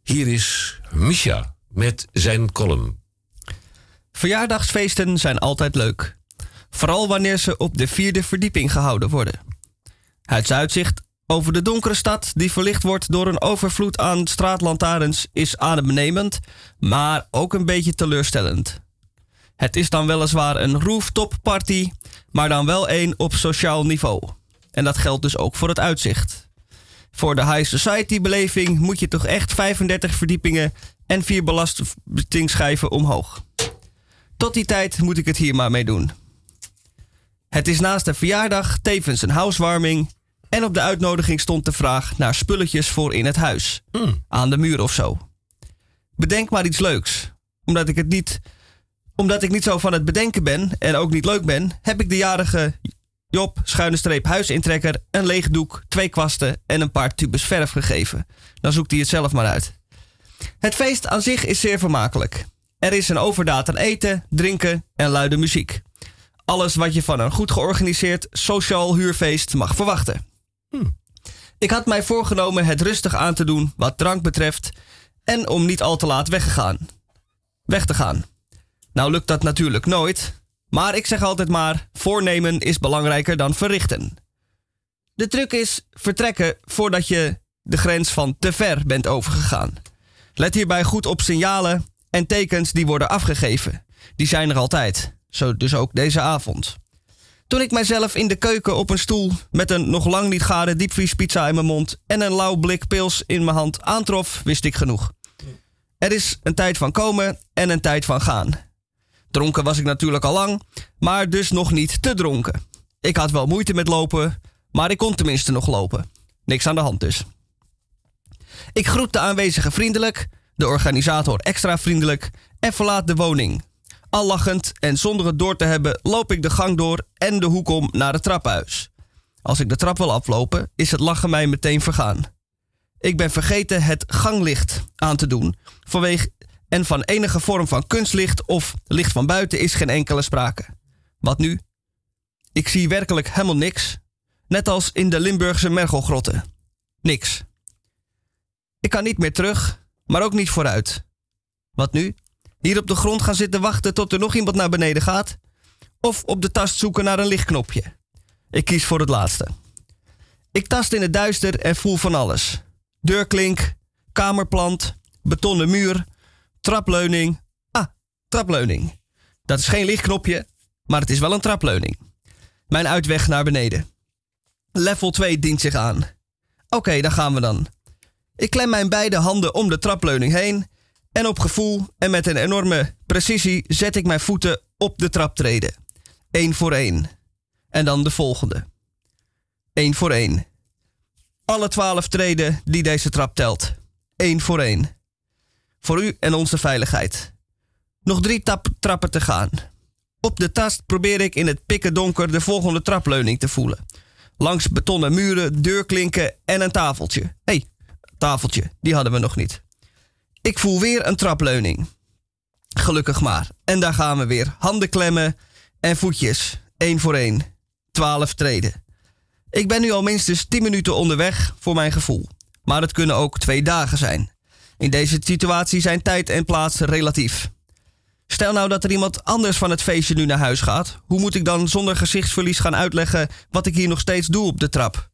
Hier is Misha met zijn column. Verjaardagsfeesten zijn altijd leuk. Vooral wanneer ze op de vierde verdieping gehouden worden. Het uitzicht over de donkere stad, die verlicht wordt door een overvloed aan straatlantaarns, is adembenemend, maar ook een beetje teleurstellend. Het is dan weliswaar een rooftop party, maar dan wel één op sociaal niveau. En dat geldt dus ook voor het uitzicht. Voor de high society beleving moet je toch echt 35 verdiepingen en vier belastingschijven omhoog. Tot die tijd moet ik het hier maar mee doen. Het is naast de verjaardag tevens een housewarming. En op de uitnodiging stond de vraag naar spulletjes voor in het huis. Aan de muur of zo. Bedenk maar iets leuks. Omdat ik het niet. Omdat ik niet zo van het bedenken ben en ook niet leuk ben, heb ik de jarige Job, schuine streep huisintrekker, een leeg doek, twee kwasten en een paar tubes verf gegeven. Dan zoekt hij het zelf maar uit. Het feest aan zich is zeer vermakelijk. Er is een overdaad aan eten, drinken en luide muziek. Alles wat je van een goed georganiseerd sociaal huurfeest mag verwachten. Ik had mij voorgenomen het rustig aan te doen wat drank betreft en om niet al te laat weggegaan. Weg te gaan. Nou lukt dat natuurlijk nooit, maar ik zeg altijd maar: voornemen is belangrijker dan verrichten. De truc is vertrekken voordat je de grens van te ver bent overgegaan. Let hierbij goed op signalen en tekens die worden afgegeven. Die zijn er altijd, zo dus ook deze avond. Toen ik mijzelf in de keuken op een stoel met een nog lang niet gare diepvriespizza in mijn mond en een lauw blik pils in mijn hand aantrof, wist ik genoeg. Er is een tijd van komen en een tijd van gaan. Dronken was ik natuurlijk al lang, maar dus nog niet te dronken. Ik had wel moeite met lopen, maar ik kon tenminste nog lopen. Niks aan de hand dus. Ik groet de aanwezigen vriendelijk, de organisator extra vriendelijk en verlaat de woning. Al lachend en zonder het door te hebben loop ik de gang door en de hoek om naar het trappenhuis. Als ik de trap wil aflopen, is het lachen mij meteen vergaan. Ik ben vergeten het ganglicht aan te doen. Vanwege en van enige vorm van kunstlicht of licht van buiten is geen enkele sprake. Wat nu? Ik zie werkelijk helemaal niks. Net als in de Limburgse mergelgrotten. Niks. Ik kan niet meer terug, maar ook niet vooruit. Wat nu? Hier op de grond gaan zitten wachten tot er nog iemand naar beneden gaat? Of op de tast zoeken naar een lichtknopje? Ik kies voor het laatste. Ik tast in het duister en voel van alles. Deurklink, kamerplant, betonnen muur, trapleuning. Ah, trapleuning. Dat is geen lichtknopje, maar het is wel een trapleuning. Mijn uitweg naar beneden. Level 2 dient zich aan. Oké, daar gaan we dan. Ik klem mijn beide handen om de trapleuning heen en op gevoel en met een enorme precisie zet ik mijn voeten op de traptreden. Eén voor één. En dan de volgende. Eén voor één. Alle twaalf treden die deze trap telt. Eén voor één. Voor u en onze veiligheid. Nog drie tap- trappen te gaan. Op de tast probeer ik in het pikken donker de volgende trapleuning te voelen. Langs betonnen muren, deurklinken en een tafeltje. Hé, hey, tafeltje, die hadden we nog niet. Ik voel weer een trapleuning. Gelukkig maar. En daar gaan we weer. Handen klemmen en voetjes. één voor één. Twaalf treden. Ik ben nu al minstens 10 minuten onderweg voor mijn gevoel. Maar het kunnen ook twee dagen zijn. In deze situatie zijn tijd en plaats relatief. Stel nou dat er iemand anders van het feestje nu naar huis gaat. Hoe moet ik dan zonder gezichtsverlies gaan uitleggen wat ik hier nog steeds doe op de trap?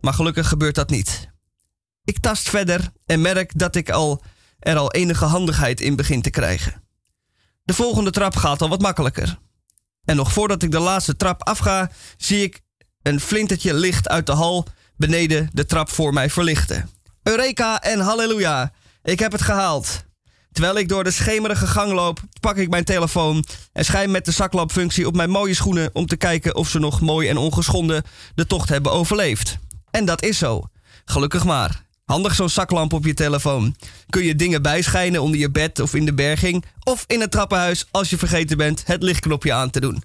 Maar gelukkig gebeurt dat niet. Ik tast verder en merk dat ik al, er al enige handigheid in begin te krijgen. De volgende trap gaat al wat makkelijker. En nog voordat ik de laatste trap afga, zie ik een flintertje licht uit de hal beneden de trap voor mij verlichten. Eureka en halleluja, ik heb het gehaald. Terwijl ik door de schemerige gang loop, pak ik mijn telefoon en schijn met de zaklampfunctie op mijn mooie schoenen om te kijken of ze nog mooi en ongeschonden de tocht hebben overleefd. En dat is zo. Gelukkig maar. Handig zo'n zaklamp op je telefoon. Kun je dingen bijschijnen onder je bed of in de berging of in het trappenhuis als je vergeten bent het lichtknopje aan te doen.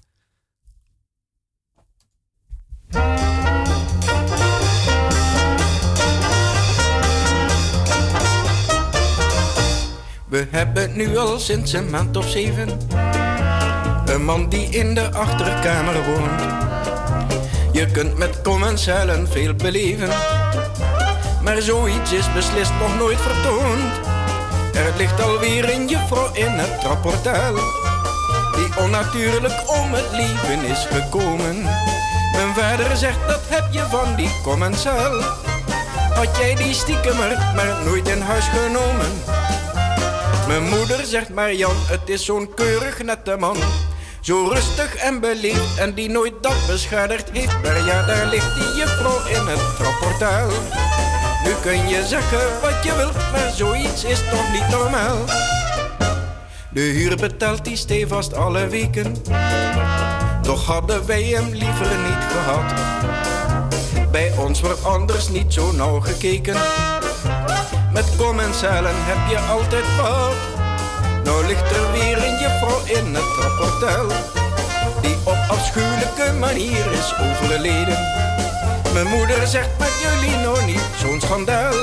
We hebben nu al sinds een maand of zeven een man die in de achterkamer woont. Je kunt met commensalen veel beleven, maar zoiets is beslist nog nooit vertoond. Er ligt alweer een juffrouw in het trapportaal, die onnatuurlijk om het leven is gekomen. Mijn vader zegt dat heb je van die commensaal. Had jij die stiekemer maar nooit in huis genomen? Mijn moeder zegt maar Jan, het is zo'n keurig nette man. Zo rustig en beleefd en die nooit dat beschadigd heeft. Maar ja, daar ligt die juffrouw in het trapportaal. Nu kun je zeggen wat je wilt, maar zoiets is toch niet normaal. De huur betaalt die stevast alle weken. Toch hadden wij hem liever niet gehad. Bij ons wordt anders niet zo nauw gekeken. Met commensalen heb je altijd wat. Nou ligt er weer een juffrouw in het trapportel. Die op afschuwelijke manier is overleden. Mijn moeder zegt met jullie nou niet zo'n schandaal.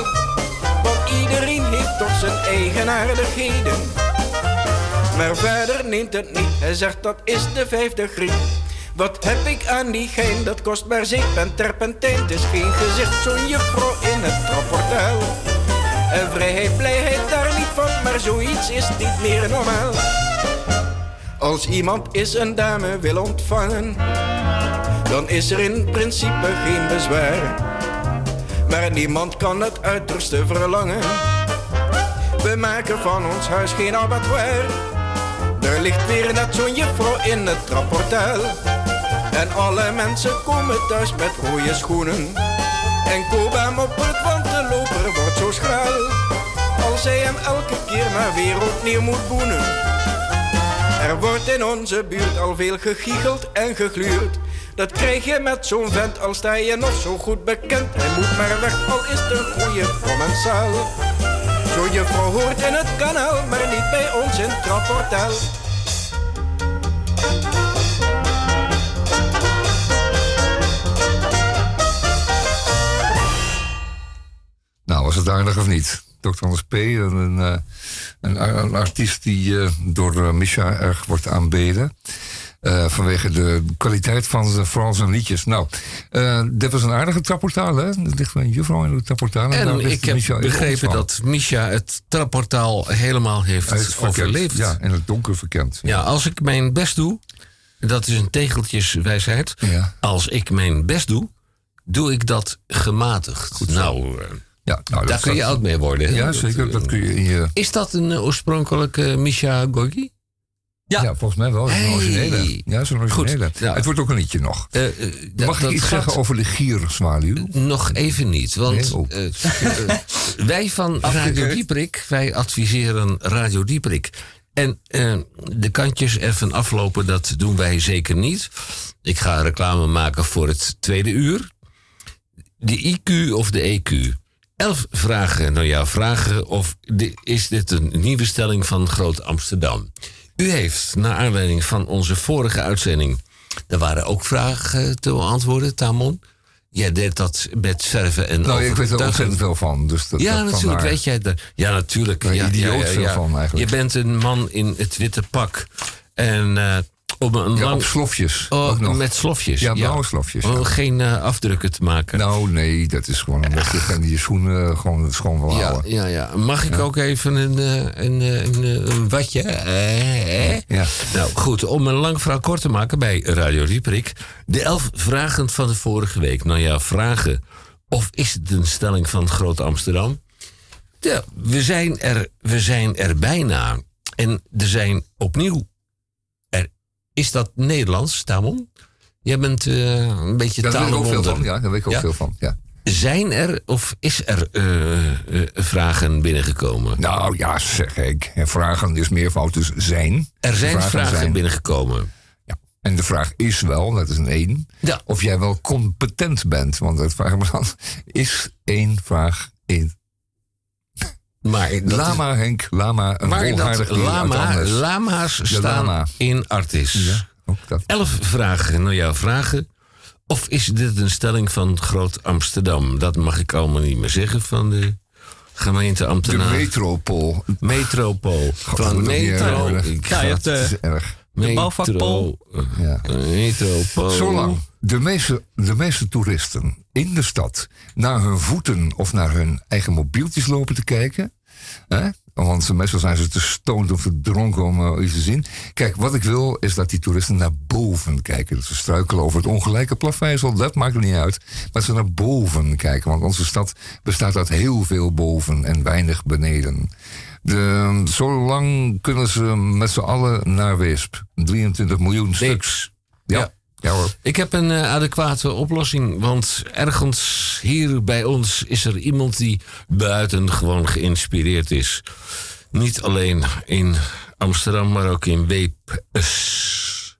Want iedereen heeft toch zijn eigenaardigheden. Maar verder neemt het niet, hij zegt dat is de vijfde griep. Wat heb ik aan die gein, dat kost maar zeep en terpentijn. Het is geen gezicht, zo'n juffrouw in het trapportaal. En vrijheid, blijheid daar niet van, maar zoiets is niet meer normaal. Als iemand is een dame wil ontvangen, dan is er in principe geen bezwaar. Maar niemand kan het uiterste verlangen. We maken van ons huis geen abattoir. Er ligt weer net zo'n juffrouw in het trapportaal. En alle mensen komen thuis met rode schoenen. En koop hem op het want de loper wordt zo schraal. Als hij hem elke keer maar weer opnieuw moet boenen. Er wordt in onze buurt al veel gegiegeld en gegluurd. Dat krijg je met zo'n vent al sta je nog zo goed bekend. Hij moet maar weg, al is de goede commensaal. Zo'n juffrouw hoort in het kanaal, maar niet bij ons in het trapportaal. Nou, was het aardig of niet? Dr. Anders P., een, eh, een, een artiest die eh, door uh, Misha erg wordt aanbeden. Eh, vanwege de kwaliteit van zijn, vooral zijn liedjes. Nou, eh, dit was een aardige trapportaal, hè? Er ligt een juffrouw in het trapportaal. En ik heb begrepen dat Misha het trapportaal helemaal heeft overleefd. Ja, in het donker verkend. Ja, als ik mijn best doe, dat is een tegeltjeswijsheid. Ja. Als ik mijn best doe, doe ik dat gematigd. nou, eh, Ja, nou, daar kun je oud mee worden. hè? Ja, Dat, zeker. Dat kun je in je... Is dat een oorspronkelijke Misha Gorgi? Ja, volgens mij wel. Is een Hey. originele. Ja, een originele. Goed, ja. Het wordt ook een liedje nog. Eh, eh, Mag ik iets gaat zeggen over de gierzwaluw? Nog even niet, want Nee? Oh. eh, wij van Radio Dieprik, wij adviseren Radio Dieprik. En de kantjes even aflopen, dat doen wij zeker niet. Ik ga reclame maken voor het tweede uur. De IQ of de EQ? Elf vragen naar jouw vragen. Of is dit een nieuwe stelling van Groot Amsterdam? U heeft, naar aanleiding van onze vorige uitzending... er waren ook vragen te beantwoorden, Tamon. Jij deed dat met verven en Nou, ik weet er ontzettend veel van. Dus dat, Ja, dat natuurlijk weet jij dat. Ja, natuurlijk. Daar ja, idioot ja, ja, veel van eigenlijk. Je bent een man in het witte pak. En eh, op een Ja, lang... op slofjes. Oh, ook nog. met slofjes. Ja, blauwe slofjes, Om ja. geen eh, afdrukken te maken. Nou, nee, dat is gewoon omdat je geen- je schoenen gewoon schoon wil ja, houden. ja, ja. Mag ik ook even een, eh, een, eh, een, een watje? Eh, eh? Ja. Nou goed, om een lang verhaal kort te maken bij Radio Dieprik. De elf vragen van de vorige week. Nou ja, vragen. Of is het een stelling van Groot Amsterdam? Ja, we zijn er, we zijn er bijna. En er zijn opnieuw. Is dat Nederlands, Tamon? Jij bent eh, een beetje Daar weet ik ook veel van. Ja, daar weet ik ook Ja? veel van. Ja. Zijn er of is er eh, eh, vragen binnengekomen? Nou ja, zeg ik. En vragen is meervoud, dus zijn. Er zijn vragen, zijn. binnengekomen. Ja. En de vraag is wel, dat is een één, Ja. of jij wel competent bent. Want dat vraag ik me dan. Is één vraag één. Maar dat, Lama Henk, lama, een maar dat lama, lama's staan lama. in Artis. Ja, ook dat. Elf vragen naar jouw vragen. Of is dit een stelling van Groot Amsterdam? Dat mag ik allemaal niet meer zeggen van de De gemeenteambtenaar. metropool. Metropool. God, dat Van metro. Ja, hebt, eh, Dat is erg. Metro. bouwvakpool. Ja. Zolang de meeste, de meeste toeristen in de stad naar hun voeten of naar hun eigen mobieltjes lopen te kijken. Hè? Want meestal zijn ze te stoned of te dronken om eh, iets te zien. Kijk, wat ik wil is dat die toeristen naar boven kijken. Dat ze struikelen over het ongelijke plaveisel, dat maakt niet uit. Maar dat ze naar boven kijken. Want onze stad bestaat uit heel veel boven en weinig beneden. De, zolang kunnen ze met z'n allen naar Weesp. 23 miljoen stuks. Ja. Ja. ja hoor. Ik heb een eh, adequate oplossing. Want ergens hier bij ons is er iemand die buitengewoon geïnspireerd is. Niet alleen in Amsterdam, maar ook in Weepes.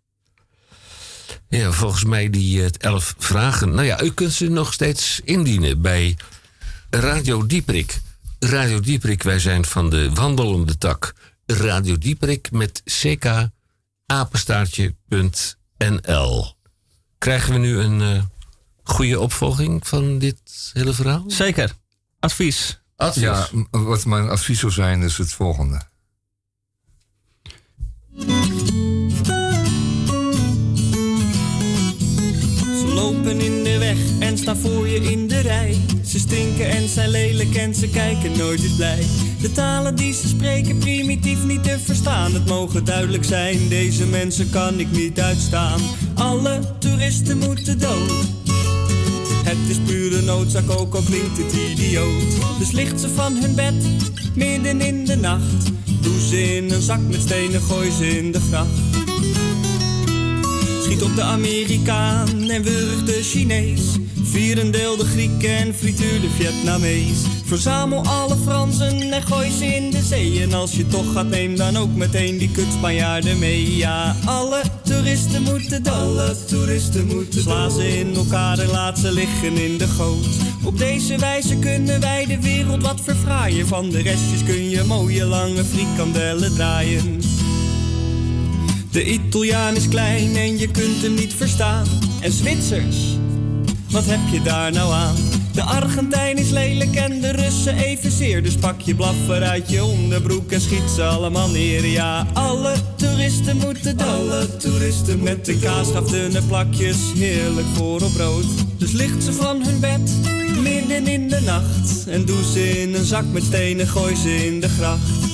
Ja, volgens mij die eh, elf vragen. Nou ja, u kunt ze nog steeds indienen bij Radio Dieprik. Radio Dieprik, wij zijn van de wandelende tak. Radio Dieprik met ck apenstaartje.nl. Krijgen we nu een eh, goede opvolging van dit hele verhaal? Zeker. Advies. Advies. Ja, wat mijn advies zou zijn is het volgende. Lopen in de weg en staan voor je in de rij. Ze stinken en zijn lelijk en ze kijken nooit eens blij. De talen die ze spreken primitief niet te verstaan. Het mogen duidelijk zijn, deze mensen kan ik niet uitstaan. Alle toeristen moeten dood. Het is pure noodzaak, ook al klinkt het idioot. Dus ligt ze van hun bed, midden in de nacht. Doe ze in een zak met stenen, gooi ze in de gracht. Schiet op de Amerikaan en wurg de Chinees. Vierendeel de Grieken en frituur de Vietnamees. Verzamel alle Fransen en gooi ze in de zee. En als je toch gaat, neem dan ook meteen die kut Spanjaarden mee. Ja, alle toeristen moeten dood. Alle toeristen moeten Sla ze in elkaar en laat ze liggen in de goot. Op deze wijze kunnen wij de wereld wat verfraaien. Van de restjes kun je mooie lange frikandellen draaien. De Italiaan is klein en je kunt hem niet verstaan. En Zwitsers, wat heb je daar nou aan? De Argentijn is lelijk en de Russen evenzeer. Dus pak je blaffer uit je onderbroek en schiet ze allemaal neer. Ja, alle toeristen moeten dood. Alle toeristen met de kaasschaf dunne plakjes, heerlijk voor op brood. Dus licht ze van hun bed, midden in de nacht. En doe ze in een zak met stenen, gooi ze in de gracht.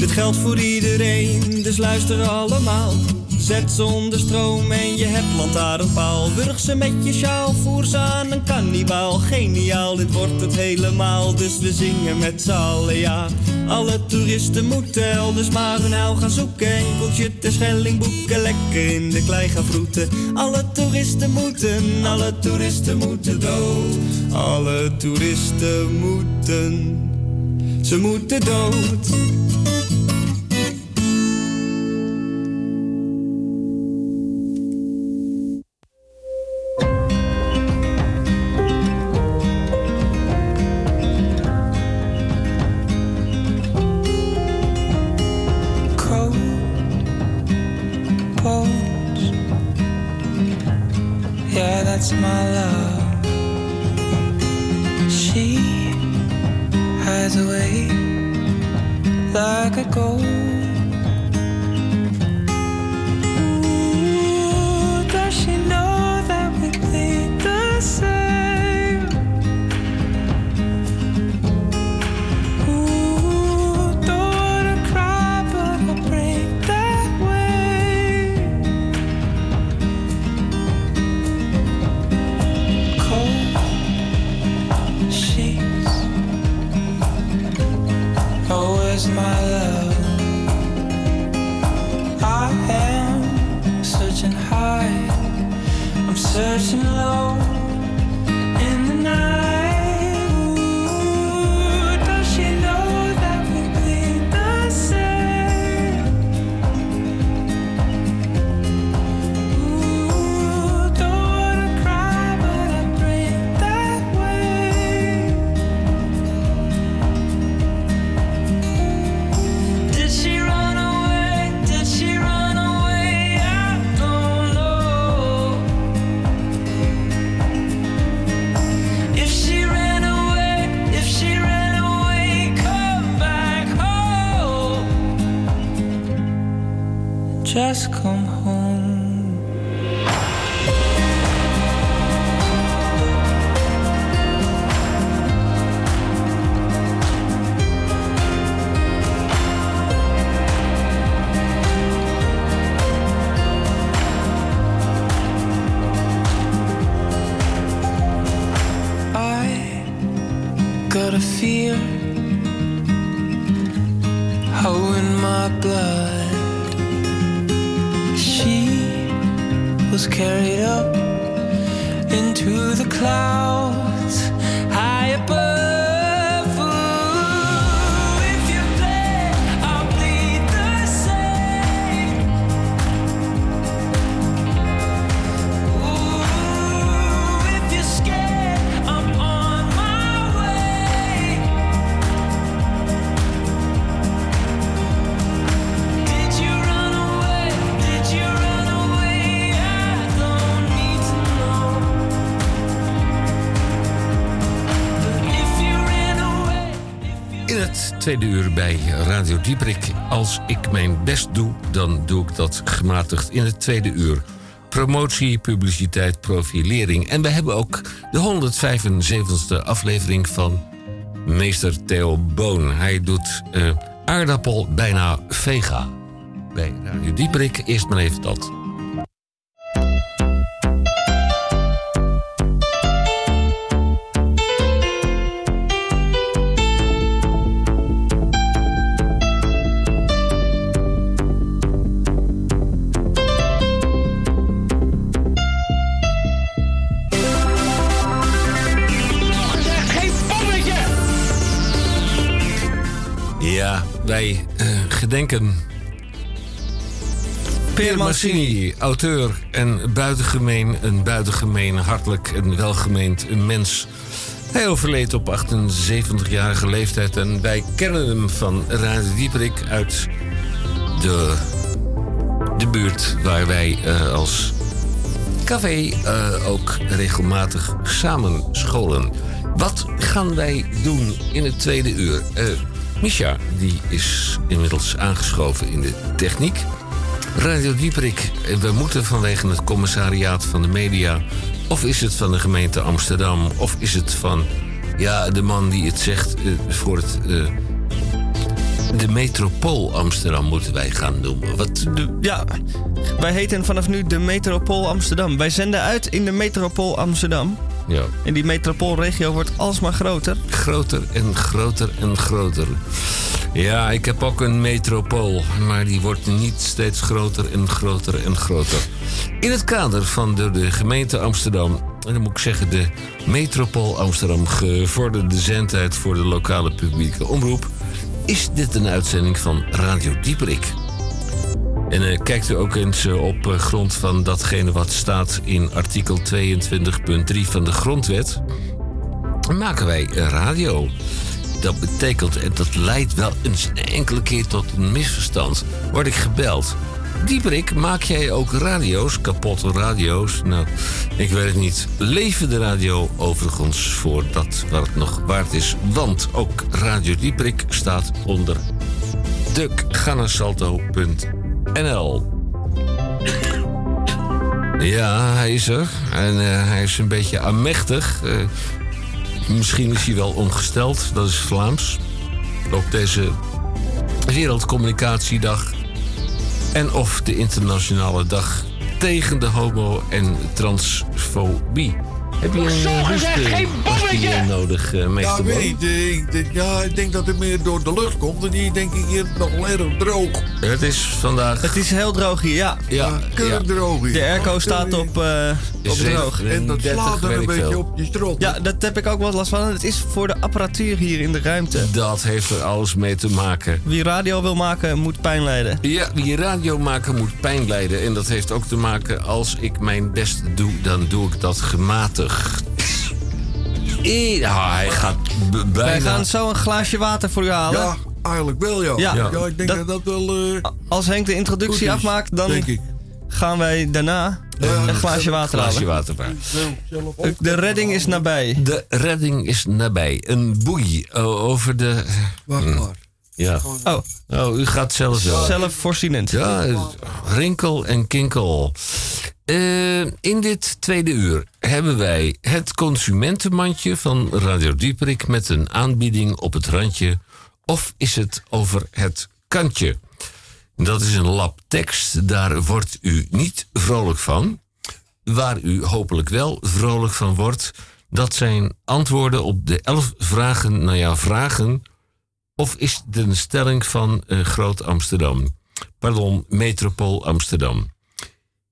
Dit geldt voor iedereen, dus luister allemaal. Zet ze onder stroom en je hebt lantaarnpaal. Wurg ze met je sjaal, voer ze aan een kannibaal. Geniaal, dit wordt het helemaal, dus we zingen met z'n allen, ja. Alle toeristen moeten elders maar een huil gaan zoeken. Enkeltje ter schelling boeken, lekker in de klei gaan vroeten. Alle toeristen moeten, alle toeristen moeten dood. Alle toeristen moeten, ze moeten dood. Dieprik. Als ik mijn best doe, dan doe ik dat gematigd in het tweede uur. Promotie, publiciteit, profilering. En we hebben ook de 175ste aflevering van meester Theo Boon. Hij doet eh, aardappel bijna vega. Bij Radio eerst maar even dat. Gedenken Pier Mancini, auteur en buitengemeen, een buitengemeen, hartelijk en welgemeend een mens. Hij overleed op 78-jarige leeftijd en wij kennen hem van Radio Dieperik uit de, de buurt waar wij eh, als café eh, ook regelmatig samen scholen. Wat gaan wij doen in het tweede uur? Eh Misha, die is inmiddels aangeschoven in de techniek. Radio Dieperik, eh, we moeten vanwege het commissariaat van de media... of is het van de gemeente Amsterdam... of is het van ja, de man die het zegt eh, voor het... eh, de metropool Amsterdam moeten wij gaan noemen. Wat, De- ja, wij heten vanaf nu de Metropool Amsterdam. Wij zenden uit in de Metropool Amsterdam. Ja, En die metropoolregio wordt alsmaar groter. groter en groter en groter. Ja, ik heb ook een metropool, maar die wordt niet steeds groter en groter en groter. In het kader van de, de gemeente Amsterdam, en dan moet ik zeggen de metropool Amsterdam, gevorderde zendtijd voor de lokale publieke omroep, is dit een uitzending van Radio Dieperik. En eh, kijkt u ook eens eh, op eh, grond van datgene wat staat in artikel 22.3 van de Grondwet maken wij radio. Dat betekent, en dat leidt wel eens een enkele keer tot een misverstand, word ik gebeld. Dieperik, maak jij ook radio's, kapotte radio's? Nou, ik weet het niet. Leven de radio overigens voor dat wat het nog waard is. Want ook Radio Dieperik staat onder dukganasalto.nl. Ja, hij is er. En eh, hij is een beetje aanmächtig. Eh, Misschien is hij wel ongesteld, dat is Vlaams. Op deze Wereldcommunicatiedag. En of de internationale dag tegen de homo- en transfobie. Heb je een uh, rustpastille nodig, eh, Ja, meester ik Boon? weet eh, Ik, denk- ja, ik denk dat het meer door de lucht komt. En die denk ik hier nog wel erg droog. Het is vandaag... Het is heel droog hier, ja. ja, ja, Keurig droog hier. De airco Oh, staat op, eh, op droog. En dat 37 slaat dan een beetje veel. op je strot. Ja, dat heb ik ook wel last van. Het is voor de apparatuur hier in de ruimte. Dat heeft er alles mee te maken. Wie radio wil maken, moet pijn lijden. Ja, die radio maken moet pijn lijden. En dat heeft ook te maken, als ik mijn best doe, dan doe ik dat gematigd. Eh, Ja, hij gaat bijna... Wij gaan zo een glaasje water voor u halen. Ja, eigenlijk wel, ja. Ja. Ja, ik denk Dat- dat dat, wel eh, Als Henk de introductie is, afmaakt, dan denk ik. gaan wij daarna een glaasje water glaasje halen. water zelf ook. De redding is nabij. De redding is nabij. Een boei eh, over de... Wacht maar. Ja. Oh, Oh, u gaat zelf wel. zelfvoorzienend. Ja, rinkel en kinkel. Eh, in dit tweede uur hebben wij het consumentenmandje van Radio Dieperik met een aanbieding op het randje. Of is het over het kantje? Dat is een lab tekst, daar wordt u niet vrolijk van. Waar u hopelijk wel vrolijk van wordt, Dat zijn antwoorden op de elf vragen. Nou ja, vragen. Of is een stelling van eh, Groot Amsterdam? Pardon, Metropool Amsterdam.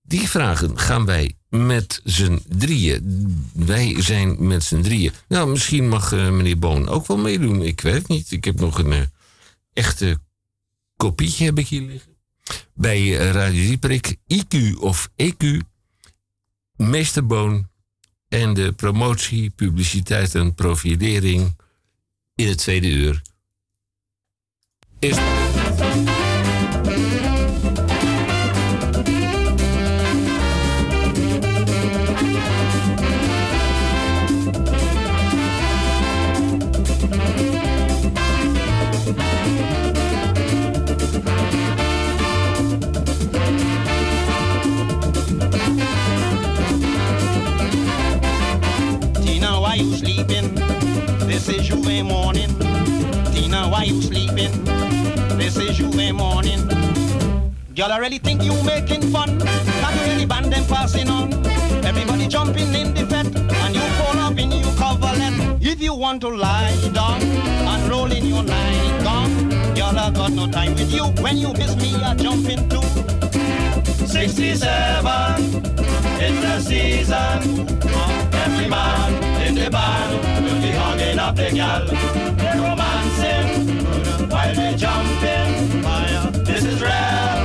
Die vragen gaan wij met z'n drieën. Wij zijn met z'n drieën. Nou, misschien mag eh, meneer Boon ook wel meedoen. Ik weet het niet. Ik heb nog een eh, echte kopietje heb ik hier liggen. Bij eh, Radio Dieperik, IQ of EQ, Meester Boon en de promotie, publiciteit en profilering in het tweede uur. Is Juve morning. Tina, why you sleeping? This is Juve morning. Y'all already think you making fun? You really band them passing on? Everybody jumping in the fet, and you fall up in your coverlet. If you want to lie down and roll in your night gown, y'all have got no time with you. When you miss me, I jump into 67. It's the season. Every man in the band up the gal. They're romancing while they jumping. This is real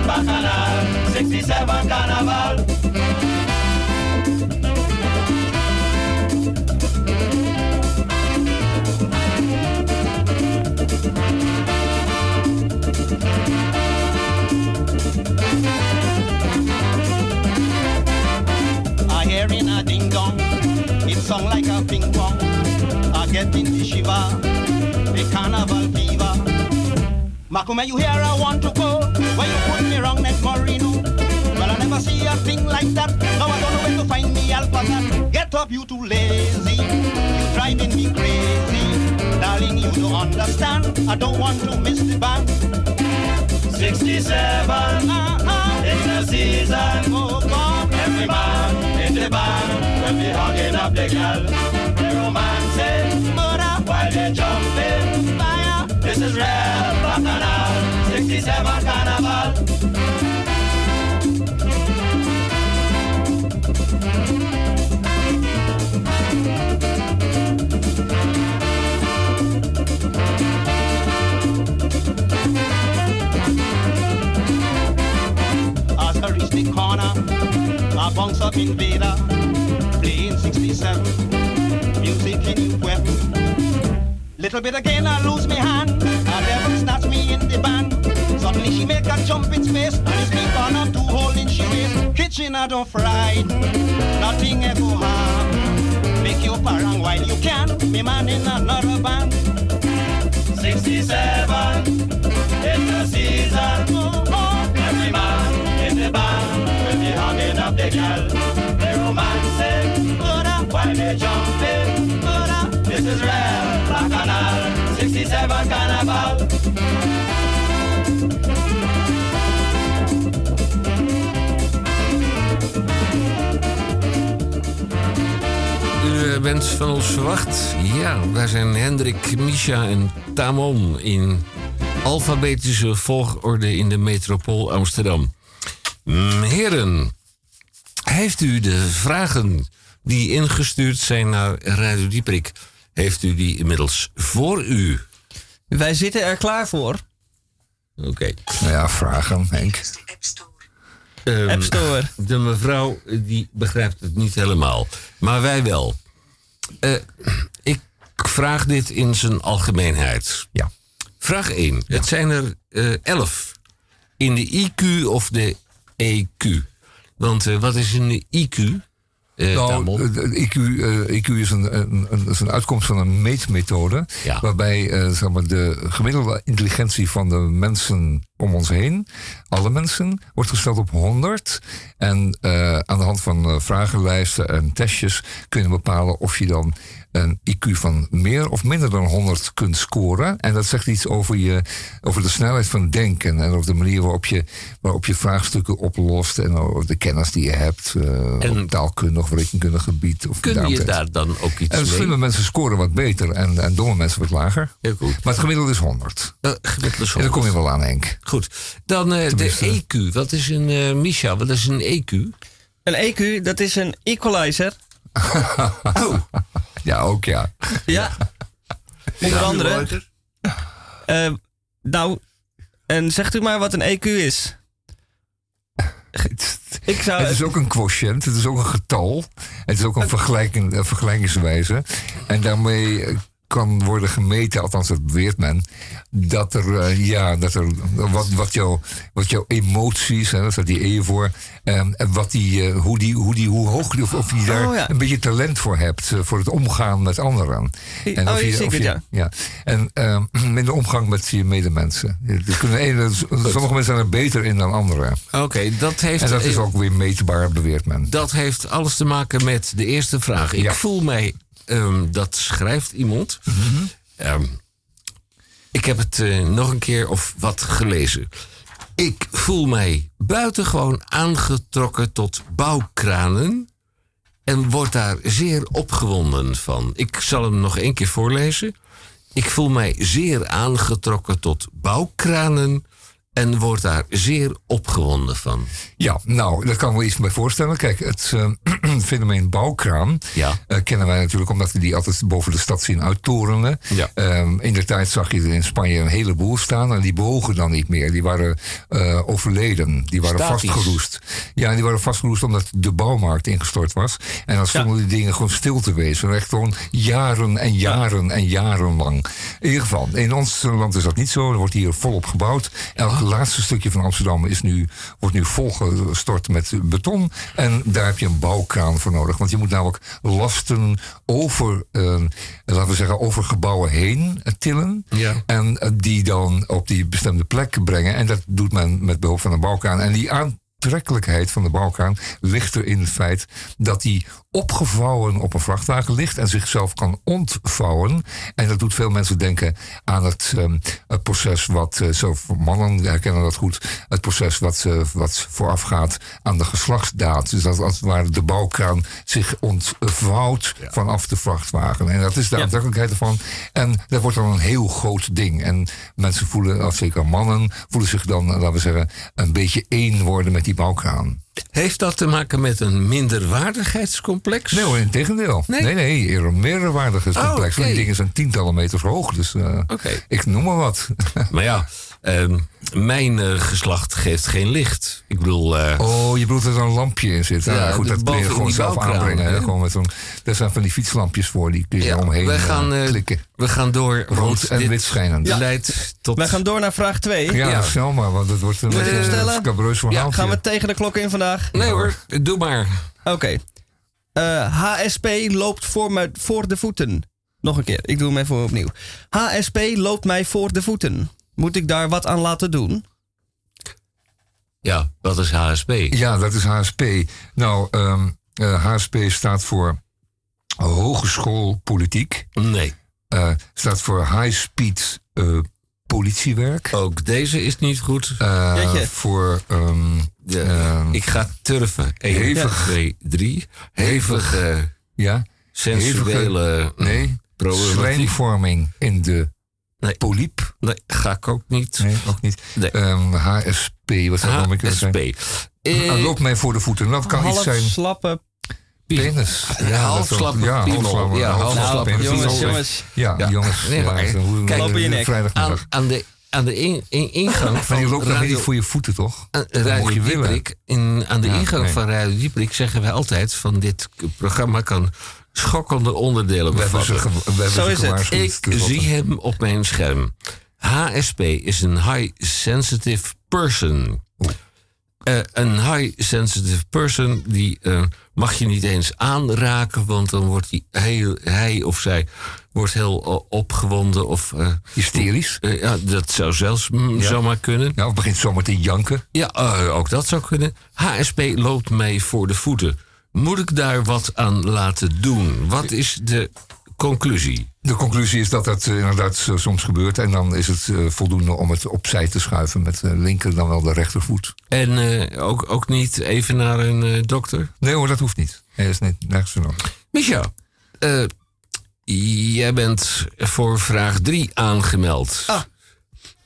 bacchanal. 67 carnival. In the the carnival fever. Makume, you hear I want to go, where you put me wrong next Marino. Well, I never see a thing like that. Now I don't know where to find me alpha that. Get up, you too lazy. You driving me crazy. Darling, you don't understand. I don't want to miss the band. 67 uh-huh. in the season. Oh, God. Every man in the band will be hugging up the girl. They romancing, while they jumping. Fire. This is real bacchanal. 67 carnival. The corner, I bounce up invader, playing 67, music in weapon. Little bit again, I lose my hand, a devil snatch me in the band. Suddenly she make a jump in space, and it's me gone up two hole in she waist. Kitchen I don't frighten, nothing ever harm. Make you parang while you can, me man in another band. 67 Bent van ons verwacht. Ja, wij zijn Hendrik, Misha en Tamon in alfabetische volgorde in de metropool Amsterdam. Mm, Heren, heeft u de vragen die ingestuurd zijn naar Radio Dieprik, heeft u die inmiddels voor u? Wij zitten er klaar voor. Oké. Nou ja, vragen, Henk. Ehm, App Store. De mevrouw die begrijpt het niet helemaal, maar wij wel. Eh, ik vraag dit in zijn algemeenheid. Ja. Vraag 1. Het zijn er eh, 11. In de IQ of de EQ? Want eh, wat is een IQ? Eh Nou, eh, IQ, eh, IQ is, een, een, een, is een uitkomst van een meetmethode. Ja. Waarbij zeg maar, de gemiddelde intelligentie van de mensen om ons heen, alle mensen, wordt gesteld op 100. En aan de hand van vragenlijsten en testjes kunnen we bepalen of je dan een IQ van meer of minder dan 100 kunt scoren. En dat zegt iets over, je, over de snelheid van denken. En over de manier waarop je, waarop je vraagstukken oplost. En over de kennis die je hebt. eh En- op taalkundig, of rekenkundig gebied. Of Kun je daar dan ook iets En mee? slimme mensen scoren wat beter en, en domme mensen wat lager. Heel goed. Maar het gemiddelde is 100. Uh, gemiddelde En dan kom je wel aan, Henk. Goed. Dan eh, de. EQ. Wat is een, eh Misha, wat is een E EQ? Een EQ, dat is een equalizer. Oh, Ja, ook ja. Ja. Onder andere. Eh, nou, en zegt u maar wat een EQ is. Ik zou Het is ook een quotient, het is ook een getal. Het is ook een, vergelijking, een vergelijkingswijze. En daarmee kan worden gemeten, althans dat beweert men, dat er, eh, ja, dat er wat, wat, jouw, wat jouw emoties, hè, daar staat die E voor, ehm, en wat die, eh, hoe, die, hoe, die, hoe hoog of, of je daar Oh, ja. een beetje talent voor hebt, eh, voor het omgaan met anderen. En Oh, of je, zeker, of je- ja. ja. En ehm, in de omgang met je medemensen. Er kunnen sommige mensen zijn er beter in dan anderen. oké. dat heeft... En dat is ook weer meetbaar, beweert men. Dat heeft alles te maken met de eerste vraag. Ik Ja. voel mij, ehm, dat schrijft iemand. Ehm, ik heb het eh, nog een keer of wat gelezen. Ik voel mij buitengewoon aangetrokken tot bouwkranen. En word daar zeer opgewonden van. Ik zal hem nog één keer voorlezen. Ik voel mij zeer aangetrokken tot bouwkranen. En word daar zeer opgewonden van. Ja, nou, daar kan ik me iets bij voorstellen. Kijk, het eh, fenomeen bouwkraan Ja. eh, kennen wij natuurlijk omdat we die altijd boven de stad zien uittorenen. Ja. Ehm, in de tijd zag je er in Spanje een heleboel staan en die bewogen dan niet meer. Die waren eh, overleden, die waren Statisch. vastgeroest. Ja, die waren vastgeroest omdat de bouwmarkt ingestort was. En dan stonden die dingen gewoon stil te wezen. Echt gewoon jaren en jaren en jaren lang. In ieder geval, in ons land is dat niet zo. Er wordt hier volop gebouwd. Elk laatste stukje van Amsterdam is nu, wordt nu volgestort met beton. En daar heb je een bouwkraan voor nodig. Want je moet namelijk lasten over, eh, laten we zeggen, over gebouwen heen tillen. Ja. En eh, die dan op die bestemde plek brengen. En dat doet men met behulp van een bouwkraan. En die aantrekkelijkheid van de bouwkraan ligt er in het feit dat die opgevouwen op een vrachtwagen ligt en zichzelf kan ontvouwen. En dat doet veel mensen denken aan het, ehm, het proces wat, eh, zo mannen herkennen dat goed, het proces wat, eh, wat voorafgaat aan de geslachtsdaad. Dus dat als het ware de bouwkraan zich ontvouwt vanaf de vrachtwagen. En dat is de aantrekkelijkheid ervan. En dat wordt dan een heel groot ding. En mensen voelen, of zeker mannen, voelen zich dan, eh, laten we zeggen, een beetje één worden met die Heeft dat te maken met een minderwaardigheidscomplex? Nee hoor, in tegendeel. Nee? Nee, nee, een meerderwaardigheidscomplex. Oh. Want Die dingen zijn tientallen meters hoog. Dus Oké. ik noem maar wat. Maar ja, ehm, mijn eh, geslacht geeft geen licht. Ik bedoel, eh, Oh, je bedoelt dat er een lampje in zit. Ja, Ja, goed, dat kun je gewoon zelf aanbrengen. hè? Gewoon met zo'n, daar zijn van die fietslampjes voor, die kun je ja, omheen we eh, gaan, klikken. we gaan door. Rood en wit schijnend. Ja, leidt tot... Wij gaan door naar vraag 2. ja, ja. snel maar, want het wordt een scabreus verhaal. Gaan we tegen de klok in vandaag? Nee hoor, doe maar. Oké. Eh, HSP loopt voor, me, voor de voeten. Nog een keer, ik doe hem even opnieuw. HSP loopt mij voor de voeten. Moet ik daar wat aan laten doen? Ja, wat is HSP? Ja, dat is HSP. Nou, ehm, eh, HSP staat voor Hogeschool Politiek. Nee, Eh, staat voor High Speed eh, Politiewerk. ook deze is niet goed. Eh, voor ehm, Ja, ehm, ik ga turven. 1, hevig. 2, 3. Hevig ja, sensuele nee, problematiek. slijmvorming in de Nee. poliep. Nee, ga ik ook niet. Nee, ook niet. Nee. Ehm, HSP, wat zou meer kunnen HSP. zijn? Eh, Ah, loop mij voor de voeten. Dat kan iets Half zijn. slappe... Penis. halfslappe ja, piemel. halfslappe- Ja, halfslappe halfslappe penis. jongens, Dat ook- jongens. Ja, Ja. jongens. Nee, ja, maar- dat is een- kijk, Loop in je nek. Vrijdagmiddag. aan, aan de, aan de in, in- ingang van die loopt nog Radio- niet voor je voeten, toch? aan Dat Radio mocht je willen. Dieprik, in, aan de Ja, ingang nee. van Radio Dieprik zeggen wij altijd van dit programma kan schokkende onderdelen We hebben ze, bevatten. hebben Zo ze is het. Ik zie hem op mijn scherm. HSP is een high sensitive person. Eh, een high sensitive person die eh, mag je niet eens aanraken, want dan wordt hij, heel, hij of zij wordt heel eh, opgewonden of eh, Hysterisch. ja, dat zou zelfs mm, Ja. zomaar kunnen. Ja, of begint zomaar te janken. Ja, ook dat zou kunnen. HSP loopt mij voor de voeten. Moet ik daar wat aan laten doen? Wat is de conclusie. De conclusie is dat dat eh, inderdaad eh, soms gebeurt. En dan is het eh, voldoende om het opzij te schuiven met de linker dan wel de rechtervoet. En eh, ook, ook niet even naar een eh, dokter? Nee hoor, dat hoeft niet. Nee, dat is niet, nergens voor nodig. Micha, eh, jij bent voor vraag 3 aangemeld. Ah.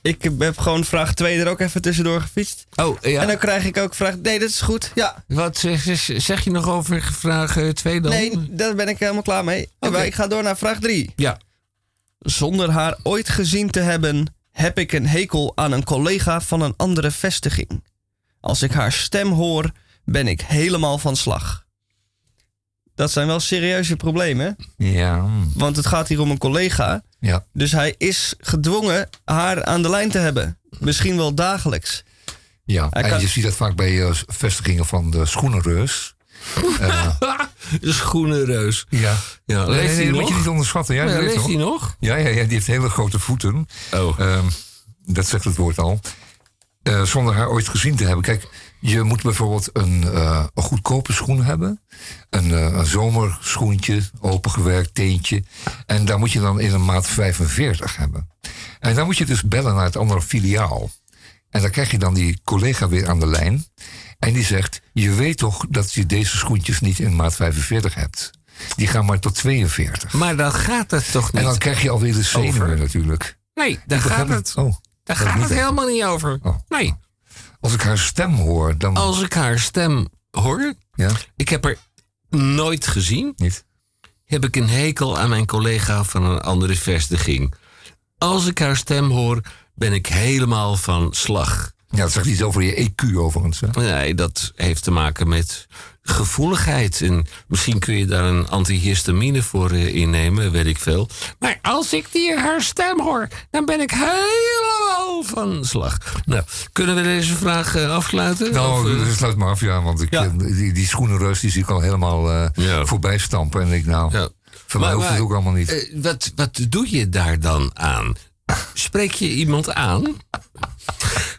Ik heb gewoon vraag 2 er ook even tussendoor gefietst. Oh, ja. En dan krijg ik ook vraag... Nee, dat is goed. Ja. Wat zeg, je nog over vraag 2 dan? Nee, daar ben ik helemaal klaar mee. Maar ik ga door naar vraag 3. Ja. Zonder haar ooit gezien te hebben, heb ik een hekel aan een collega van een andere vestiging. Als ik haar stem hoor, ben ik helemaal van slag. Dat zijn wel serieuze problemen, Ja. want het gaat hier om een collega. Ja. Dus hij is gedwongen haar aan de lijn te hebben. Misschien wel dagelijks. Ja, Hij en kan- je ziet dat vaak bij eh, vestigingen van de schoenenreus. Eh, De schoenenreus. ja. Ja, leeft nee, moet je niet onderschatten. Ja, leeft hij nog? Ja, ja, ja, die heeft hele grote voeten. Oh. Ehm, dat zegt het woord al. Eh, zonder haar ooit gezien te hebben. Kijk, je moet bijvoorbeeld een, eh, een goedkope schoen hebben. Een, eh, een zomerschoentje, opengewerkt teentje. En daar moet je dan in een maat 45 hebben. En dan moet je dus bellen naar het andere filiaal. En dan krijg je dan die collega weer aan de lijn. En die zegt, je weet toch dat je deze schoentjes niet in maat 45 hebt. Die gaan maar tot 42. Maar dan gaat het toch niet En dan krijg je alweer de zenuwen natuurlijk. Nee, daar gaat het, Oh, daar gaat het helemaal niet over. Oh. Nee. Als ik haar stem hoor, dan... Als ik haar stem hoor, Ja, ik heb haar nooit gezien, niet? heb ik een hekel aan mijn collega van een andere vestiging. Als ik haar stem hoor, ben ik helemaal van slag. Ja, dat zegt iets over je EQ overigens. Hè? Nee, dat heeft te maken met gevoeligheid. En misschien kun je daar een antihistamine voor eh, innemen, weet ik veel. Maar als ik die haar stem hoor, dan ben ik helemaal van slag. Nou, kunnen we deze vraag eh, afsluiten? Nou, Of, eh, sluit maar af, ja. Want ik, Ja. die, die schoenenreus die zie ik al helemaal Ja. voorbij stampen. En ik, nou, ja. voor mij hoeft het ook allemaal niet. wat, wat doe je daar dan aan? Spreek je iemand aan?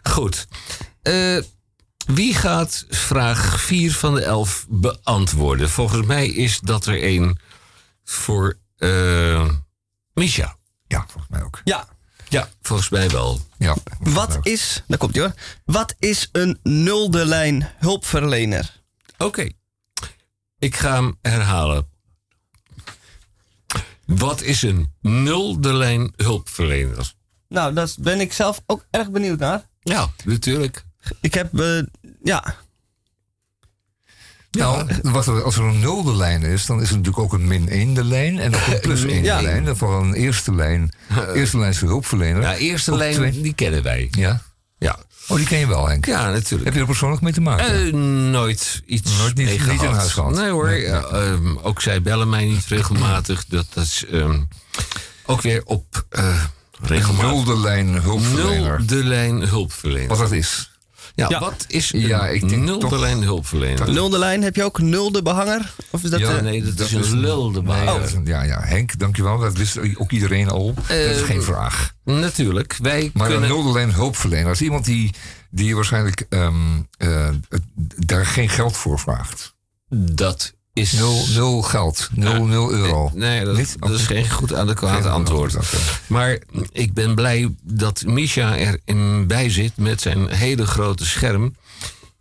Goed. Eh, wie gaat vraag 4 van de 11 beantwoorden? Volgens mij is dat er één voor eh Misha. ja, volgens mij ook. Ja. Ja, volgens mij wel. Ja, Wat is, daar komt ie hoor. Wat is een nulde lijn hulpverlener? Oké. Ik ga hem herhalen. Wat is een nulde lijn hulpverlener? Nou, daar ben ik zelf ook erg benieuwd naar. Ja, natuurlijk. Ik heb, eh, ja, Nou, wat er, als er een nulde lijn is, dan is er natuurlijk ook een min 1 de lijn en ook een plus 1 Ja. de lijn. Dat voor een eerste lijn, eerste lijnse hulpverlener. Ja, eerste lijn, twee- die kennen wij. Ja? Ja, Oh, die ken je wel, Henk. ja natuurlijk. Heb je er persoonlijk mee te maken? Eh, nooit iets Nooit niet- mee niet in gehad. huis gehad? Nee hoor, Nee. ja, ehm, ook zij bellen mij niet regelmatig. Dat, dat is ehm, ook weer op eh regelmatig. nulde lijn hulpverlener. Nul de lijn hulpverlener. Wat dat is. Ja, Ja. wat is een Ja, ik denk nul de toch- lijn hulpverlener? nulde lijn. Heb je ook nulde behanger? Of is dat, Ja, nee, dat, dat is een is een- lul de Nee, baan. dat is een- ja, ja, Henk, dankjewel. Dat wist ook iedereen al. dat is geen vraag. Natuurlijk, wij Maar kunnen... een nulde lijn hulpverlener is iemand die, die waarschijnlijk ehm, eh, daar geen geld voor vraagt. Dat is... Nul, nul geld. Nul, nul euro. Nee, dat, Niet? dat is geen goed adequaat Geen antwoord. Maar ik ben blij dat Misha erin bij zit met zijn hele grote scherm.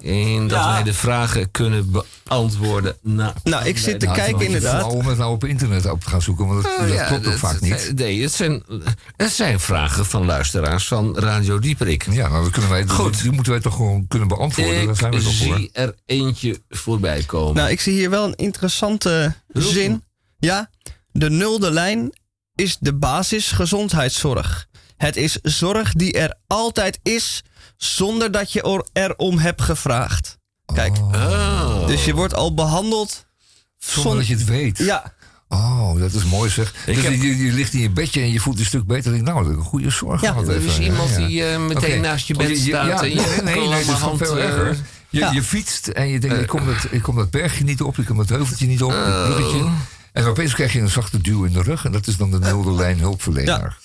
En dat Ja. wij de vragen kunnen beantwoorden. Nou, Nou, ik zit te Nou, het is kijken wel inderdaad. flauw om het nou op internet op te gaan zoeken, want dat, Oh, dat ja, klopt ook vaak niet. Nee, het zijn, het zijn vragen van luisteraars van Radio Dieperik. Ja, nou, dan kunnen wij, Goed. Die, die moeten wij toch gewoon kunnen beantwoorden. Daar zijn we Ik toch voor. zie er eentje voorbij komen. Nou, ik zie hier wel een interessante zin. Ja, de nulde lijn is de basis gezondheidszorg. Het is zorg die er altijd is, zonder dat je er erom hebt gevraagd. Kijk, Oh. dus je wordt al behandeld Zonder dat je het weet. Ja, Oh, dat is mooi zeg. Ik dus heb- je, je ligt in je bedje en je voelt je een stuk beter. Ik denk, nou, dat is een goede zorg Ja, gehad er even. is iemand Ja, ja. die eh, meteen naast je Oh, bed staat. Ja, en je nee, nee, nee, dat is veel eh, erger. Je, ja. je fietst en je denkt, ik, kom dat, ik kom dat bergje niet op, ik kom dat heuveltje niet op, dat bruggetje. En opeens krijg je een zachte duw in de rug en dat is dan de nulde lijn hulpverlener.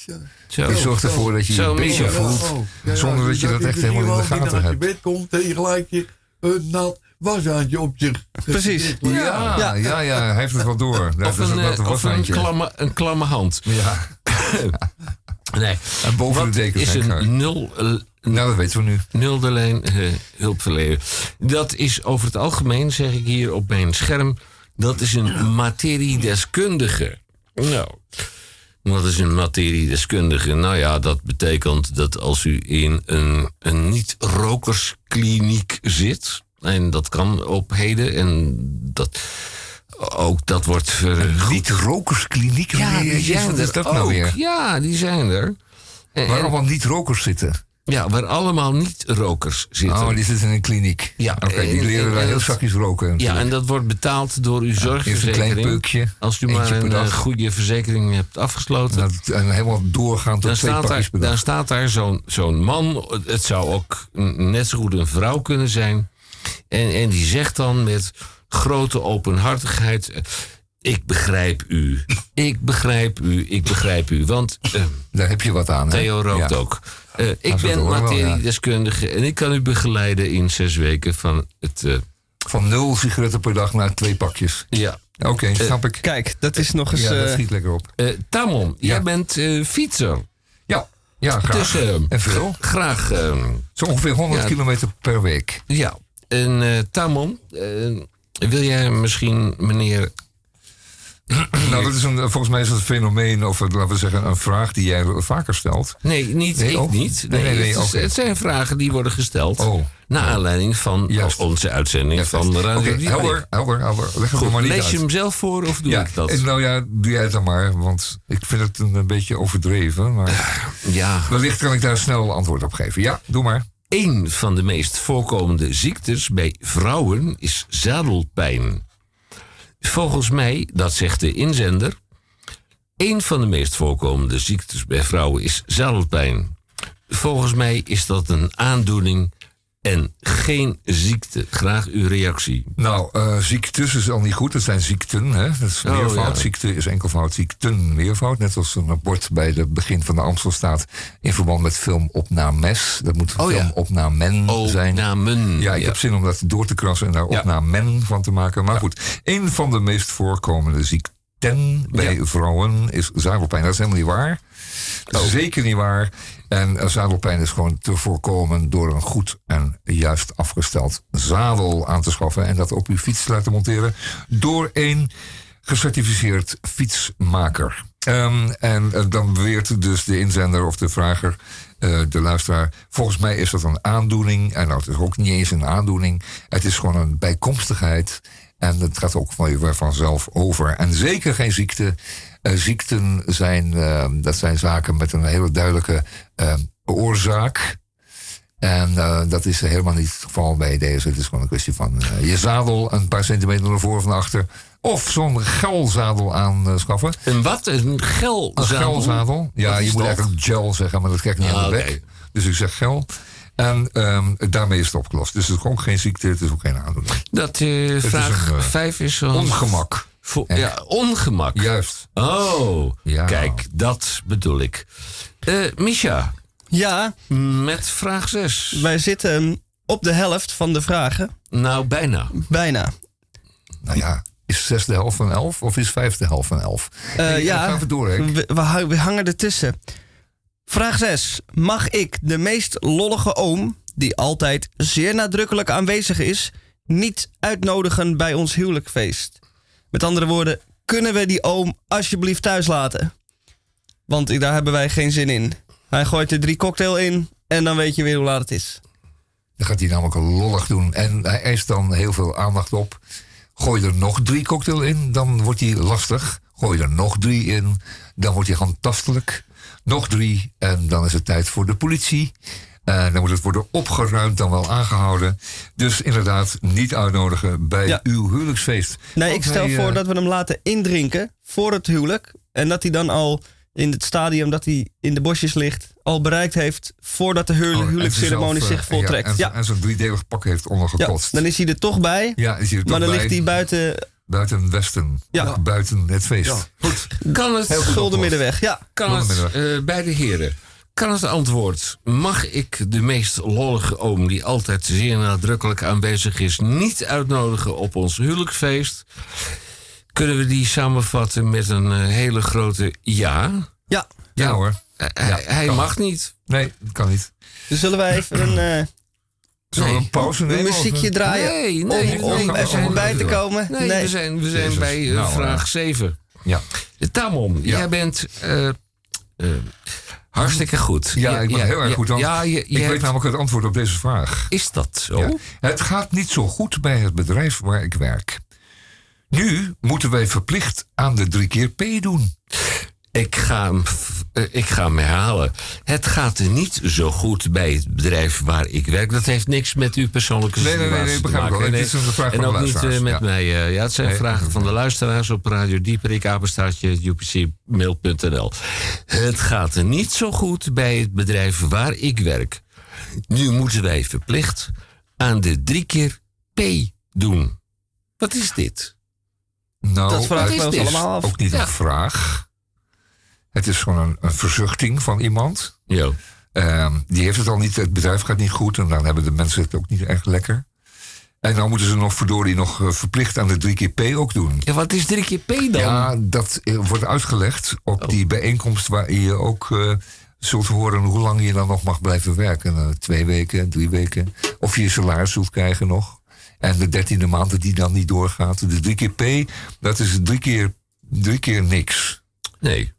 Zo. Die zorgt ervoor dat je je beter voelt, zonder dat je dat echt helemaal in de gaten als je hebt. bed komt en je gelijk je een nat washandje op zich. Precies. Ja, ja, ja, hij heeft het wel door. Dat Of is een, eh, een of een, klamme, een klamme hand. Ja, Nee. en boven Wat de dekens. is een nul, eh, Nou, dat weten we nu. nulde lijn eh, hulpverlener? Dat is over het algemeen, zeg ik hier op mijn scherm, dat is een materiedeskundige. Nou, wat is een materiedeskundige? Nou ja, dat betekent dat als u in een, een niet-rokerskliniek zit, en dat kan op heden, en dat, ook dat wordt vergoed. Niet-rokerskliniek? Ja, die zijn er dat nou ook. weer? Ja, die zijn er. En- Waar en- allemaal niet-rokers zitten. Ja, waar allemaal niet-rokers zitten. Oh, die zitten in een kliniek. Ja, Oké, die en- leren en- daar heel zakjes roken. ja, en dat wordt betaald door uw Eerst een zorgverzekering. klein peukje. Als u maar een dag. eh, goede verzekering hebt afgesloten. En, dat- en helemaal doorgaan tot dan twee staat, pakjes daar, dan staat daar zo'n zo'n man. Het zou ook net zo goed een vrouw kunnen zijn. En, en die zegt dan met grote openhartigheid. eh, Ik begrijp u. Ik begrijp u. Ik begrijp u. Want eh, Daar heb je wat aan. hè? Theo rookt Ja. ook. Eh, ik ben materiedeskundige en ik kan u begeleiden in zes weken van het. eh, Van nul sigaretten per dag naar twee pakjes. ja. Oké, snap ik. Kijk, dat is nog eens... Ja, dat eh, schiet lekker op. Eh, Tamon, Ja. jij bent eh, fietser. Ja, ja graag. Dus eh, en veel? graag. eh, Zo ongeveer 100 Ja. kilometer per week. ja. En eh, Tamon, eh, wil jij misschien meneer. Nou, dat is een, volgens mij is dat een fenomeen, of laten we zeggen, een vraag die jij vaker stelt. Nee, niet Nee, ik niet. Nee, nee, nee, het, is- oké. het zijn vragen die worden gesteld. Oh. Naar aanleiding van Juist. onze uitzending Ja, van Radio Dieprik. helder, helder, helder. Leg het Goed, maar niet lees uit. je hem zelf voor of doe ja, ik dat? en nou ja, doe jij het dan maar, want ik vind het een, een beetje overdreven. Maar Ja. wellicht kan ik daar snel antwoord op geven. Ja, doe maar. Een van de meest voorkomende ziektes bij vrouwen is zadelpijn. Volgens mij, dat zegt de inzender, een van de meest voorkomende ziektes bij vrouwen is zadelpijn. Volgens mij is dat een aandoening en geen ziekte. Graag uw reactie. Nou, eh, ziektes is al niet goed. Dat zijn ziekten. Hè? Dat is Oh, meervoud. ja. Ziekte is enkelvoud. Ziekten, meervoud. Net als een bord bij het begin van de Amstel staat. In verband met filmopnames. Dat moet Oh, ja. filmopnamen zijn. Namen. Ja, ik heb zin om dat door te krassen en daar Ja. opnamen van te maken. Maar goed, een van de meest voorkomende ziekten bij vrouwen is zadelpijn. Dat is helemaal niet waar. Oh. Zeker niet waar. En zadelpijn is gewoon te voorkomen door een goed en juist afgesteld zadel aan te schaffen. En dat op uw fiets te laten monteren door een gecertificeerd fietsmaker. Ehm, en eh, dan beweert dus de inzender of de vrager, eh, de luisteraar... volgens mij is dat een aandoening. En nou, het is ook niet eens een aandoening. Het is gewoon een bijkomstigheid. En het gaat ook van je vanzelf over. En zeker geen ziekte. Eh, ziekten zijn, eh, dat zijn zaken met een hele duidelijke eh, oorzaak. En dat is helemaal niet het geval bij deze. Het is gewoon een kwestie van je zadel een paar centimeter naar voren of naar achter. Of zo'n gelzadel aanschaffen. Een wat? Een gel Een gelzadel. Ja, is je moet dat? eigenlijk gel zeggen, maar dat krijg ik niet Ah, aan de oké. weg. Dus ik zeg gel. En ehm, daarmee is het opgelost. Dus het is ook geen ziekte, het is ook geen aandoening. Dat is vraag een, eh, 5 is zo'n... Ongemak. Vo- ja, ongemak. Juist. Oh, Ja. kijk, dat bedoel ik. Eh Misha, Ja, met vraag 6. wij zitten op de helft van de vragen. Nou, bijna. Bijna. Nou ja, is zes de helft van elf of is vijf de helft van elf? Eh, Hey, ja, Ga even door, we, we we hangen ertussen. Vraag 6. Mag ik de meest lollige oom, die altijd zeer nadrukkelijk aanwezig is, niet uitnodigen bij ons huwelijkfeest? Met andere woorden, kunnen we die oom alsjeblieft thuis laten? Want daar hebben wij geen zin in. Hij gooit er drie cocktail in en dan weet je weer hoe laat het is. Dan gaat hij namelijk lollig doen. En hij eist dan heel veel aandacht op. Gooi er nog drie cocktail in, dan wordt hij lastig. Gooi er nog drie in, dan wordt hij handtastelijk. Nog drie, en dan is het tijd voor de politie. En dan moet het worden opgeruimd, dan wel aangehouden. Dus inderdaad, niet uitnodigen bij Ja. uw huwelijksfeest. Nee, Want ik stel hij, voor eh, dat we hem laten indrinken voor het huwelijk. En dat hij dan al in het stadium dat hij in de bosjes ligt, al bereikt heeft voordat de huwelijk- oh, en huwelijksceremonie zich eh, voltrekt. Ja, Ja, en, en zo'n driedelig pak heeft ja, ondergekotst. dan is hij er toch bij, Ja, is hij er toch maar dan bij. ligt hij buiten Buiten Westen. Ja. Buiten het feest. Goed. Kan het, gulden middenweg. Ja, kan het eh, bij de heren? Kan het antwoord. Mag ik de meest lollige oom, die altijd zeer nadrukkelijk aanwezig is, niet uitnodigen op ons huwelijksfeest? Kunnen we die samenvatten met een eh, hele grote ja? Ja. Ja hoor. Hij mag niet. Nee, dat kan niet. Dus zullen wij even een, eh, Zullen we een pauze een nemen? muziekje of- draaien? Nee, om nee, om nee, even zijn- bij te komen? Nee, we zijn, we zijn Jezus. bij eh, Nou, vraag eh, 7. Ja. Tamon, Ja. jij bent eh, eh, hartstikke goed. Ja, ik ben heel erg goed. Ja, je, je ik weet hebt- namelijk het antwoord op deze vraag. Is dat zo? Het gaat niet zo goed bij het bedrijf waar ik werk. Nu moeten wij verplicht aan de drie keer P doen. Ik ga, hem eh, ik ga hem herhalen. Het gaat er niet zo goed bij het bedrijf waar ik werk. Dat heeft niks met uw persoonlijke Nee, nee, nee, situatie nee, te maken. wel. Het is een vraag en van de ook niet eh, met ja. mij. eh, ja, het zijn Nee. vragen van de luisteraars op Radio Dieperik, apenstaartje, upcmail.nl. Het gaat er niet zo goed bij het bedrijf waar ik werk. Nu moeten wij verplicht aan de drie keer P doen. Wat is dit? Nou, Dat ons is allemaal af. ook niet Ja. een vraag. Het is gewoon een, een verzuchting van iemand. Jo. Ehm, die heeft het al niet, het bedrijf gaat niet goed en dan hebben de mensen het ook niet echt lekker. En dan moeten ze nog verdorie nog eh, verplicht aan de drie keer P ook doen. Ja, wat is drie keer P dan? Ja, dat eh, wordt uitgelegd op die bijeenkomst waar je ook eh, zult horen hoe lang je dan nog mag blijven werken. Twee weken, drie weken. Of je je salaris zult krijgen nog. En de dertiende maand dat die dan niet doorgaat. De drie keer P, dat is drie keer, drie keer niks, Nee.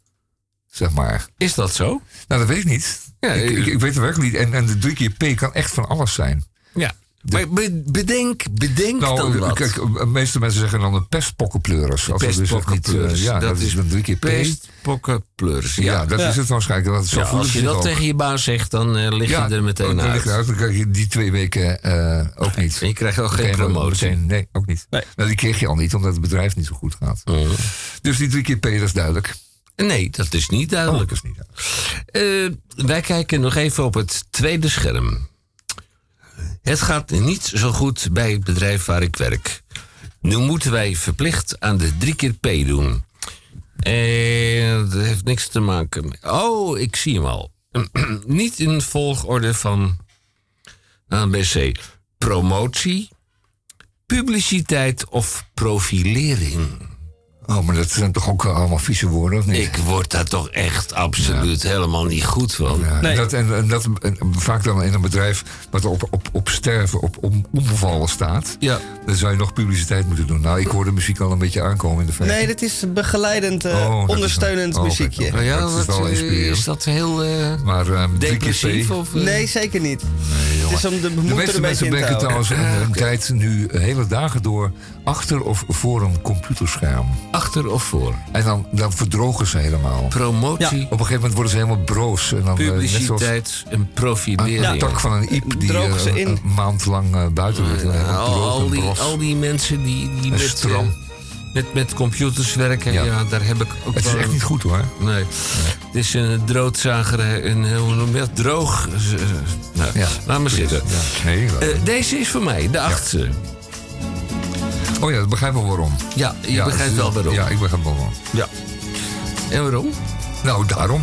Zeg maar. Is dat zo? Nou, dat weet ik niet. Ja, ik, eh, ik, ik weet het werkelijk niet. En, en de drie keer P kan echt van alles zijn. Ja. Maar be- bedenk, bedenk dan Nou, wat. kijk, de meeste mensen zeggen dan een pestpokkenpleuris. Dus eh, Pestpokkenpleuris. ja, dat, is dan drie keer P. Pestpokkenpleuris. Ja, Ja. dat is het waarschijnlijk. Dat, zo Ja, voelen als je dat ook. tegen je baas zegt, dan eh, lig je er meteen dan uit. eruit. Dan krijg je die twee weken eh, ook niet. En je krijgt ook geen promotie. meteen- nee, ook niet. Nee. Nou, die kreeg je al niet, omdat het bedrijf niet zo goed gaat. Mm. Dus die drie keer P, dat is duidelijk. Nee, dat is niet Oh, duidelijk. dat is niet duidelijk. Eh, wij kijken nog even op het tweede scherm. Het gaat niet zo goed bij het bedrijf waar ik werk. Nu moeten wij verplicht aan de drie keer P doen. En dat heeft niks te maken met... Oh, ik zie hem al. niet in volgorde van ABC. Promotie, publiciteit of profilering. Oh, maar dat zijn toch ook allemaal vieze woorden, of niet? Ik word daar toch echt absoluut helemaal niet goed van. Ja, Nee. dat, en, en dat en vaak dan in een bedrijf wat op, op, op sterven, op om, omvallen staat. Ja. Dan zou je nog publiciteit moeten doen. Nou, ik hoor de muziek al een beetje aankomen in de verte. Nee, dit is begeleidend, eh, Oh, dat ondersteunend oh, muziekje. Oh, Nou ja, dat is wat, wel eh, inspirerend. is dat heel eh, Maar ehm depressief? Of, eh? Nee, zeker niet. het is om de meeste mensen werken houden. trouwens een, een tijd nu hele dagen door achter of voor een computerscherm. Achter of voor? En dan, dan verdrogen ze helemaal. Promotie, Op een gegeven moment worden ze helemaal broos. En dan, eh, publiciteit en aan profilering. de tak van een iep die eh, een maand lang eh, buiten ligt. Al, al en die, bros. al die mensen die, die En met, stram. met, met computers werken, ja. Ja. daar heb ik ook Het is wel echt een- niet goed hoor. Nee. Het is een droodzager, een, hoe noem je dat? Droog. Nou, Ja. laat maar zitten. Ja, nee, deze is voor mij, de achtste. Oh ja, dat begrijp ik wel waarom. Ja, je Ja, begrijpt het- wel waarom. Ja, ik begrijp wel waarom. Ja. En waarom? Nou, daarom.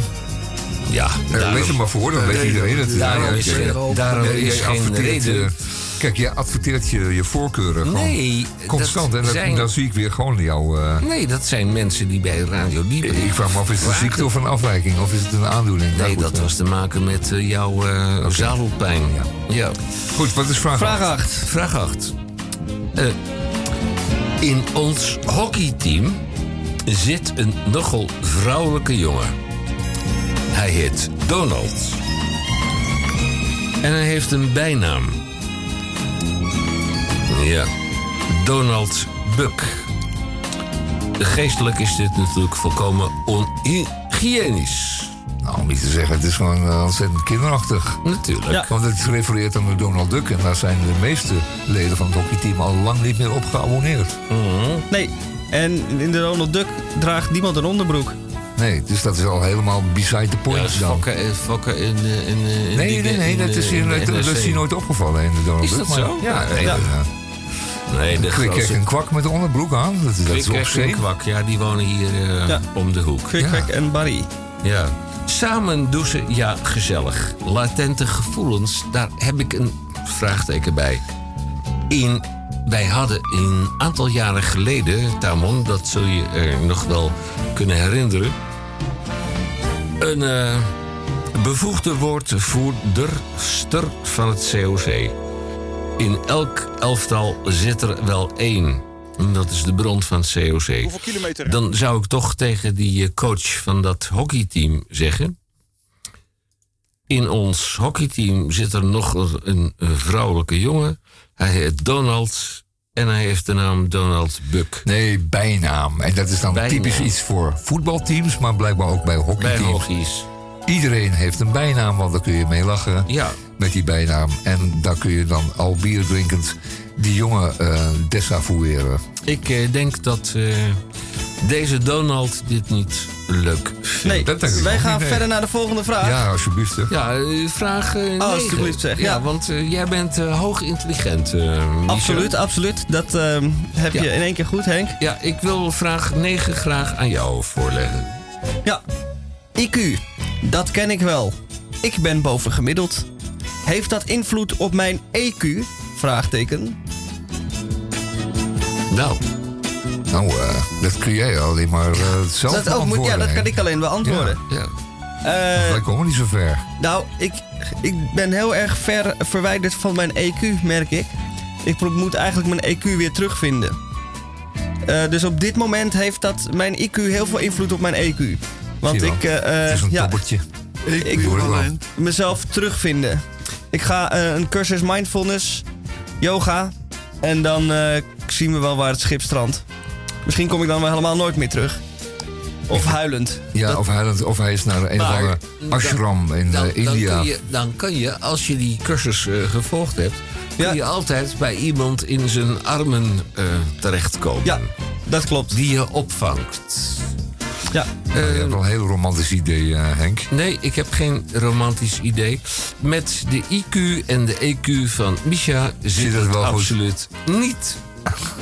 Ja, Eh, daarom. lees het maar voor, dan weet iedereen het. Daarom is daarom is jij geen reden. Kijk, je adverteert je, je voorkeuren gewoon Nee, constant. En dat, zijn- dan zie ik weer gewoon jouw... eh, Nee, dat zijn mensen die bij Radio Dieper... ik vraag me af, is het een ziekte of een afwijking? Of is het een aandoening? Nou, Nee, goed, dat eh, was te maken met jouw eh, zadelpijn. Ja. Ja. Goed, wat is vraag Vraag acht? 8. Vraag 8. In ons hockeyteam zit een nogal vrouwelijke jongen. Hij heet Donald. En hij heeft een bijnaam. Ja, Donald Buck. Geestelijk is dit natuurlijk volkomen onhygiënisch. Nou, om niet te zeggen, het is gewoon eh, ontzettend kinderachtig. Natuurlijk. Ja. Want het refereert aan de Donald Duck. En daar zijn de meeste leden van het hockeyteam al lang niet meer op geabonneerd. Nee. En in de Donald Duck draagt niemand een onderbroek. Nee, dus dat is al helemaal beside the point Ja, dat is dan. fokken, fokken in, in, in Nee, nee, nee, in, dat is, hier, in de dat, dat is hier nooit opgevallen in de Donald Is Duck. dat maar- zo? Ja, Nee, ja. Nee, de Ik kreeg grootste een kwak met een onderbroek aan. Dat, dat is Kwik op en. Kwak, ja, die wonen hier eh, Ja. om de hoek. Kwik, Ja. En Barry. Ja. Samen douchen, ja, gezellig. Latente gevoelens, daar heb ik een vraagteken bij. In, wij hadden een aantal jaren geleden, Tamon, dat zul je er nog wel kunnen herinneren. Een eh, bevoegde woordvoerderster van het COC. In elk elftal zit er wel één. Dat is de bron van het COC. Hoeveel kilometer? Dan zou ik toch tegen die eh, coach van dat hockeyteam zeggen. In ons hockeyteam zit er nog een, vrouwelijke jongen. Hij heet Donald en hij heeft de naam Donald Buck. Nee, bijnaam. En dat is dan Bijnaam. typisch iets voor voetbalteams, maar blijkbaar ook bij Bij hockeyteams. hockey's. Iedereen heeft een bijnaam, want daar kun je mee lachen Ja, met die bijnaam. En daar kun je dan al bier drinkend die jongen eh desavoueren. ik eh, denk dat eh, deze Donald dit niet leuk vindt. Nee, dat denk ik wij gaan verder naar de volgende vraag. Ja, alsjeblieft. hè. Ja, vraag eh negen. alsjeblieft zeg, Ja, ja. want jij bent eh, hoog intelligent, eh. Absoluut, absoluut. Dat ehm, heb Ja. je in één keer goed, Henk. Ja, ik wil vraag 9 graag aan jou voorleggen. Ja. IQ, dat ken ik wel. Ik ben bovengemiddeld. Heeft dat invloed op mijn EQ? Vraagteken. Nou, Nou, eh, dat kun jij alleen maar eh, zelf Dat, ook moet, ja, dat kan ik alleen beantwoorden. ja. Eh, Wij komen niet zo ver. nou, ik, ik ben heel erg ver verwijderd van mijn EQ, merk ik. Ik moet eigenlijk mijn EQ weer terugvinden. Eh, dus op dit moment heeft dat mijn IQ heel veel invloed op mijn EQ. Want ik, eh, Het is een ja, toppertje. ik het wel. mezelf terugvinden. Ik ga een cursus mindfulness, yoga. En dan zien we wel waar het schip strandt. Misschien kom ik dan wel helemaal nooit meer terug. Of huilend. Ja, Dat- of, hij, of hij is naar een of Maar, andere ashram in dan, eh, dan, India. kun je, dan kan je, als je die cursus eh, gevolgd hebt, kun Ja. je altijd bij iemand in zijn armen eh, terechtkomen. Ja, dat klopt. Die je opvangt. Ja. Nou, je hebt wel een heel romantisch idee, eh, Henk. Nee, ik heb geen romantisch idee. Met de IQ en de EQ van Misha zit het het wel goed? absoluut niet.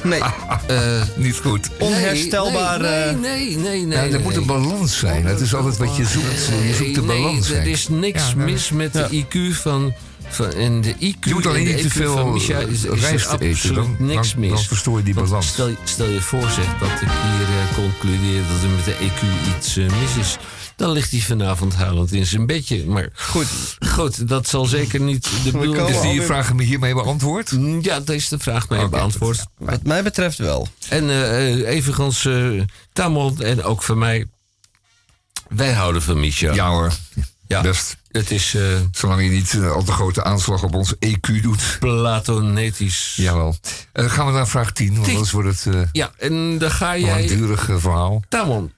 Nee, Eh, Niet goed. onherstelbaar. Nee, eh, nee, nee, nee. nee, Ja, er moet een balans zijn. Het is altijd wat je zoekt. Je zoekt de Nee, balans. er is niks mis met de IQ van, van... En de IQ Je moet alleen niet te veel is, is rijst er eten. absoluut Dan, niks dan, mis. dan verstoor je die balans. Stel, je- stel je voor, zeg, dat ik hier eh, concludeer dat er met de EQ iets eh, mis is. Dan ligt hij vanavond huilend in zijn bedje. Maar goed, goed dat zal zeker niet de bedoeling komen Is die vraag me hiermee beantwoord? zijn. Ja, dat is de vraag mee beantwoord. wat mij betreft wel. En eh eh, evenals eh Tamon en ook van mij. Wij houden van Misha. Ja hoor. Ja. Best. Het is eh, Zolang je niet al te grote aanslag op ons EQ doet. platonetisch. Jawel. Eh gaan we naar vraag 10, want Tien. anders wordt het eh, Ja, en dan ga een jij... langdurig eh, verhaal. Tamon.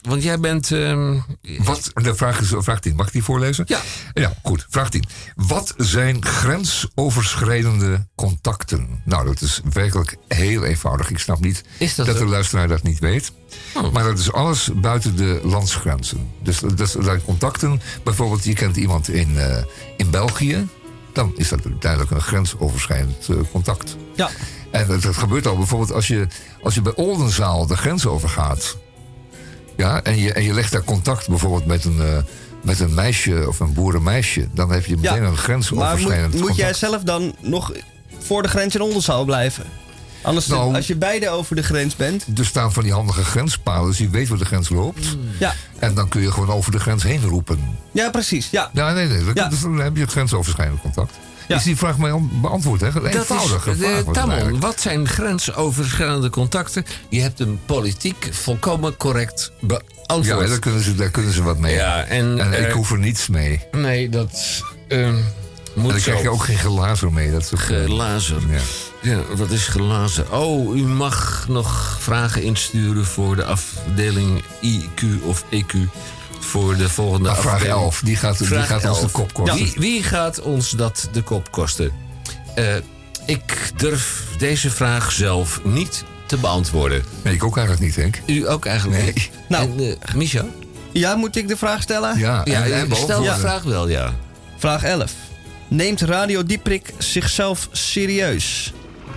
Want jij bent... ehm, Wat, de vraag is vraag 10. Mag ik die voorlezen? Ja. Ja, goed. Vraag 10. Wat zijn grensoverschrijdende contacten? Nou, dat is werkelijk heel eenvoudig. Ik snap niet dat de luisteraar dat niet weet. Oh. Maar dat is alles buiten de landsgrenzen. Dus dat dat zijn contacten. Bijvoorbeeld, je kent iemand in, eh, in België. Dan is dat duidelijk een grensoverschrijdend eh, contact. Ja. En dat, dat gebeurt al bijvoorbeeld als je, als je bij Oldenzaal de grens overgaat. Ja, en je, en je legt daar contact bijvoorbeeld met een, eh, met een meisje of een boerenmeisje. Dan heb je meteen Ja, een Maar grensoverschrijdend moet, moet jij zelf dan nog voor de grens in Oldenzaal blijven? Anders, Nou- als je beide over de grens bent. Er staan van die handige grenspalen, dus je weet waar de grens loopt. Ja, En dan kun je gewoon over de grens heen roepen. ja precies. Ja. Ja, nee, nee. Dan, Ja. dan heb je grensoverschrijdend contact. Ja. Is die vraag mij al beantwoord, hè? Een dat is, vraag. Tamon, wat zijn grensoverschrijdende contacten? Je hebt hem politiek volkomen correct Ja, beantwoord. daar kunnen, ze, daar kunnen ze wat mee. Ja, en, En ik eh, hoef er niets mee. Nee, dat En moet dan zo. krijg je ook geen gelazer mee. Dat is eh, Gelazer. Ja. Ja, wat is gelazen? Oh, u mag nog vragen insturen voor de afdeling IQ of EQ. Voor de volgende Ah, vraag afdeling. 11, die gaat, die Vraag gaat ons de 11. kop kosten. Wie, wie gaat ons dat de kop kosten? Eh, ik durf deze vraag zelf niet te beantwoorden. Nee, ik ook eigenlijk niet, Henk. U ook eigenlijk Nee. niet? Nou. En, eh, Misha? ja, moet ik de vraag stellen? Ja, Ja, en, en stel de vraag wel, ja. Vraag 11. Neemt Radio Dieprik zichzelf serieus?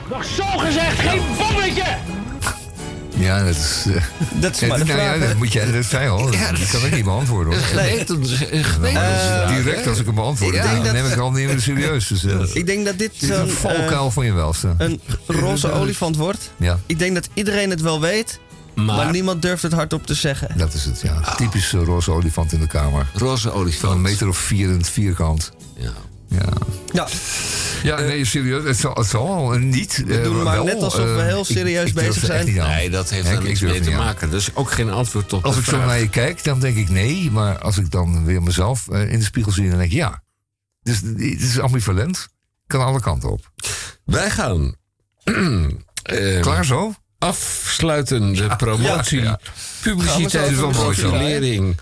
Nog zo gezegd, geen bommetje! Ja, dat is... eh, Dat is ja, maar de nou ja, vraag, hè? dat moet jij, dat zei al. Ja, dat kan ik niet beantwoorden. Hoor. Eh, direct als ik hem beantwoord, Ja, dan neem ik al niet meer serieus. Dus, eh, Ik denk dat dit dit is een zo'n, valkuil eh, van je welste. een roze olifant wordt. Ja, Ik denk dat iedereen het wel weet, maar, Maar niemand durft het hardop te zeggen. dat is het. Ja. Typisch eh, roze olifant in de kamer. roze Van olifant. een meter of vier in het vierkant. Ja. Ja, Ja, ja nee, serieus. Het zal, het zal wel eh, niet. We eh, doen maar wel, net alsof we eh, heel serieus ik durf bezig er echt zijn. niet aan. Nee, dat heeft ik niks mee te maken. Dus ook geen antwoord op Als de ik zo vraag. naar je kijk, dan denk ik nee. Maar als ik dan weer mezelf eh, in de spiegel zie, dan denk ik ja. Dus het is ambivalent. Kan alle kanten op. Wij gaan eh, Klaar zo? afsluitende promotie, ja, ja. publiciteit, zo profilering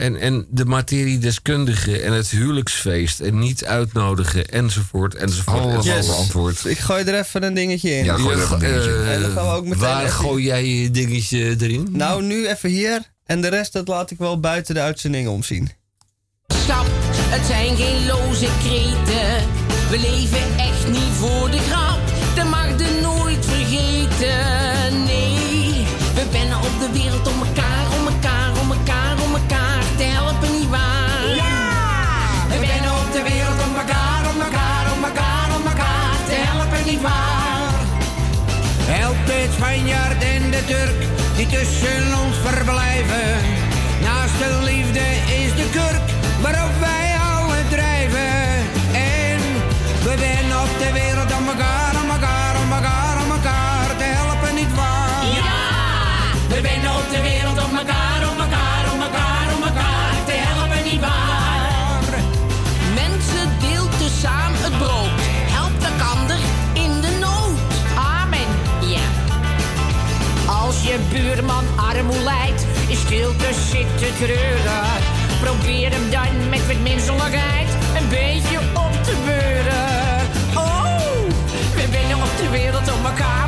en, en de materiedeskundige en het huwelijksfeest en niet uitnodigen enzovoort enzovoort. Alles enzovoort. al beantwoord. Ik gooi er even een dingetje in. Ja, gooi er even een dingetje. eh, En dan gaan we ook meteen waar even- gooi jij je dingetje erin? Nou, nu even hier. En de rest, dat laat ik wel buiten de uitzending omzien. Stap, het zijn geen loze kreten. We leven echt niet voor de grap. Dat mag je nooit vergeten. Nee, we bennen op de wereld om elkaar, Help de Spanjaard en de Turk die tussen ons verblijven. Naast de liefde is de kurk waarop wij alle drijven. En we zijn op de wereld om elkaar, stilte zit te treuren. Probeer hem dan met wat menselijkheid een beetje op te beuren. Oh, we binnen op de wereld om elkaar,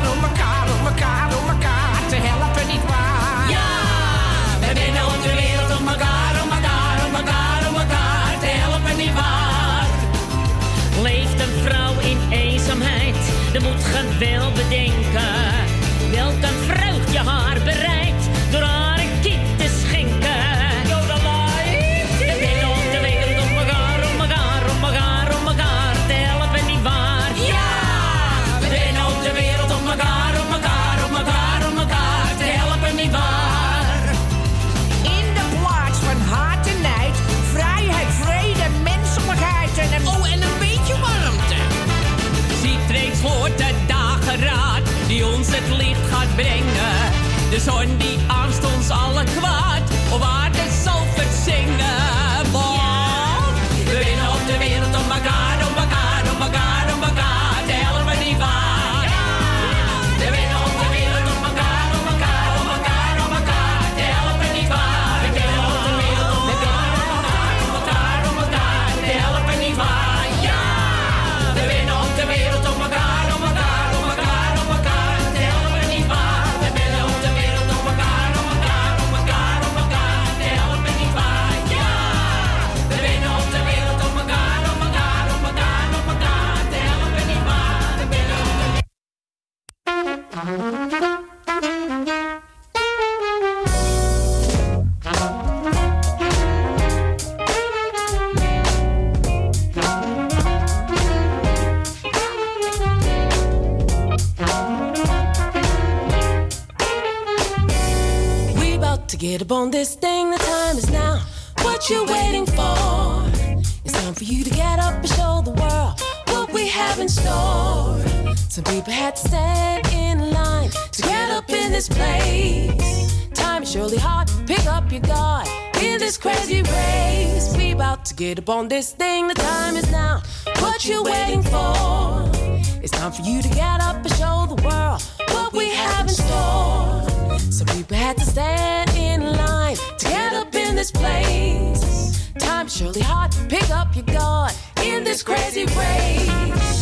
had to stand in line to get up in this place. Time is surely hard. Pick up your guard in this crazy race. We about to get up on this thing. The time is now. What you waiting for? It's time for you to get up and show the world what we have in store. Some people had to stand in line to get up in this place. Time is surely hard. Pick up your guard in this crazy race.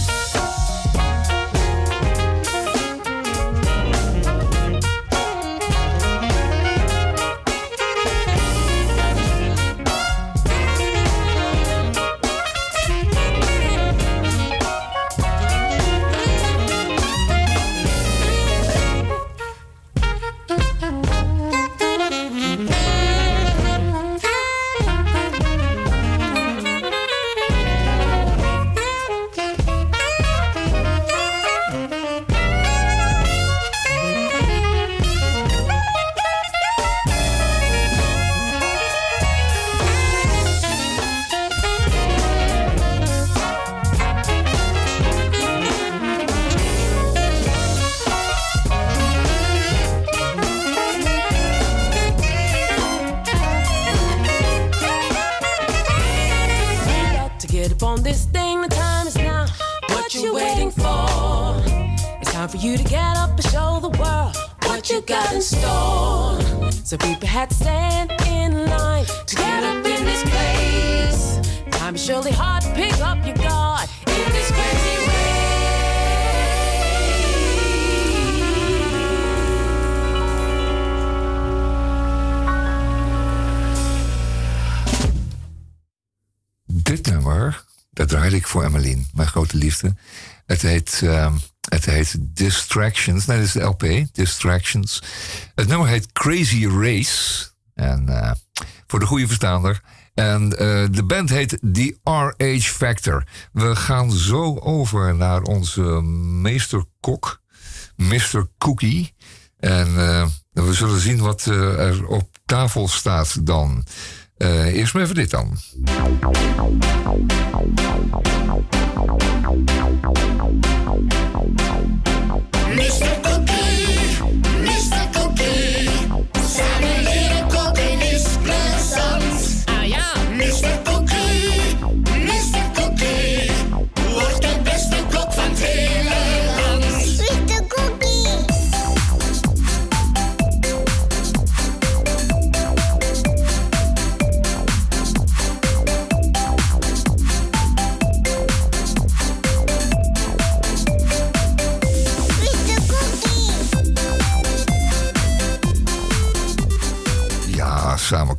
Surely to pick up your guard in this crazy. Dit nummer, dat draaide ik voor Emmeline, mijn grote liefde. Het heet, ehm, het heet Distractions. Nee, dat is de LP, Distractions. Het nummer heet Crazy Race. En eh, voor de goede verstaander. En eh, de band heet The RH Factor. We gaan zo over naar onze meesterkok, Mr. Cookie. En eh, we zullen zien wat eh, er op tafel staat dan. Eerst maar even dit dan. Mr. Cookie, Mr. Cookie. Ja. Mr.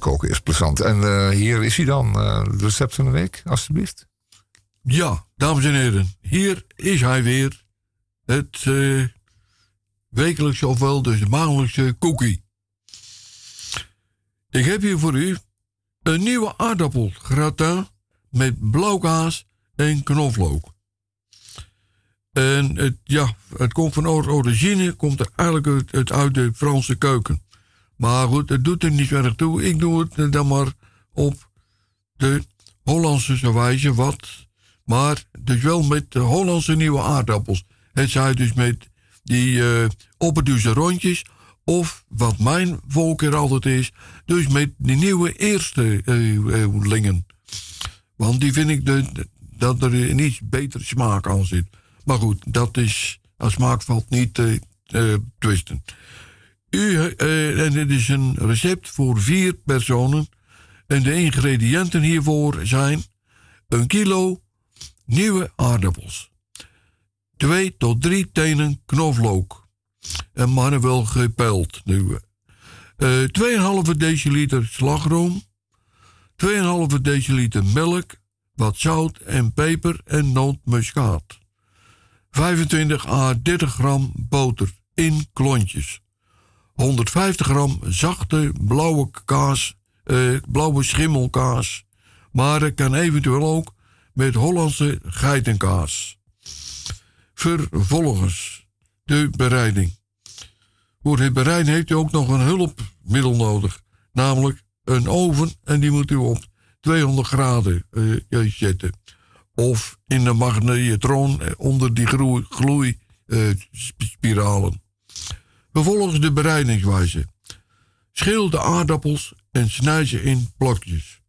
koken is plezant. En eh, hier is hij dan. Het recept van de week, alstublieft. Ja, dames en heren, hier is hij weer. Het eh, wekelijkse, ofwel dus de maandelijkse cookie. Ik heb hier voor u een nieuwe aardappelgratin met blauwkaas en knoflook. En het, ja, het komt van or- origine, komt er eigenlijk uit de Franse keuken. Maar goed, het doet er niet erg toe. Ik doe het eh, dan maar op de Hollandse wijze wat. Maar dus wel met de Hollandse nieuwe aardappels. Het zij dus met die uh, rondjes. Of wat mijn voorkeur altijd is. Dus met die nieuwe eerste eh, eh. Want die vind ik dat er een iets betere smaak aan zit. Maar goed, dat is. Aan smaak valt niet te twisten. U, eh, en het is een recept voor vier personen. En de ingrediënten hiervoor zijn een kilo nieuwe aardappels, twee tot drie tenen knoflook en manueel gepeld nieuwe, eh 2,5 deciliter slagroom, 2,5 deciliter melk, wat zout en peper en nootmuskaat, 25 à 30 gram boter in klontjes. 150 gram zachte blauwe kaas, eh, blauwe schimmelkaas. Maar het kan eventueel ook met Hollandse geitenkaas. Vervolgens de bereiding. Voor het bereiden heeft u ook nog een hulpmiddel nodig. Namelijk een oven en die moet u op 200 graden eh, zetten. Of in de magnetron eh, onder die gloeispiralen. Vervolgens de bereidingswijze. Schil de aardappels en snijd ze in plakjes.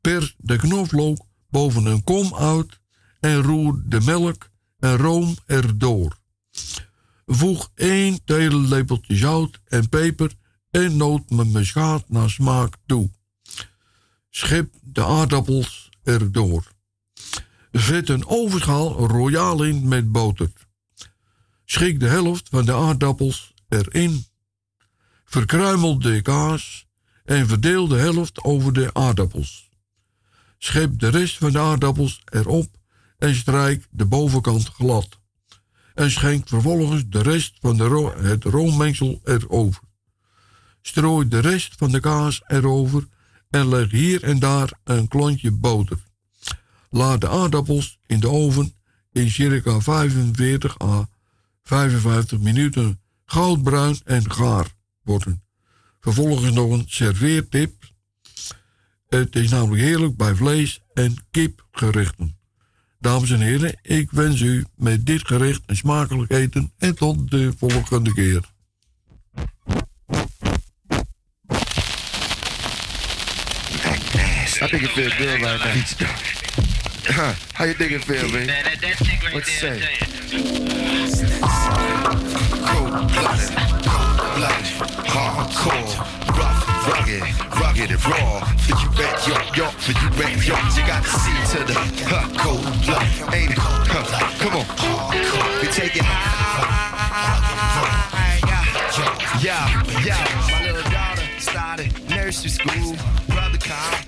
Per de knoflook boven een kom uit en roer de melk en room erdoor. Voeg 1 theelepeltje zout en peper en nootmuskaat naar smaak toe. Schep de aardappels erdoor. Zet een ovenschaal royaal in met boter. Schik de helft van de aardappels erin. Verkruimel de kaas en verdeel de helft over de aardappels. Schep de rest van de aardappels erop en strijk de bovenkant glad. En schenk vervolgens de rest van de het roommengsel erover. Strooi de rest van de kaas erover en leg hier en daar een klontje boter. Laat de aardappels in de oven in circa 45 à 55 minuten goudbruin en gaar worden. Vervolgens nog een serveertip. Het is namelijk heerlijk bij vlees- en kipgerechten. Dames en heren, ik wens u met dit gerecht een smakelijk eten en tot de volgende keer. I think it feels good right now. How you it say?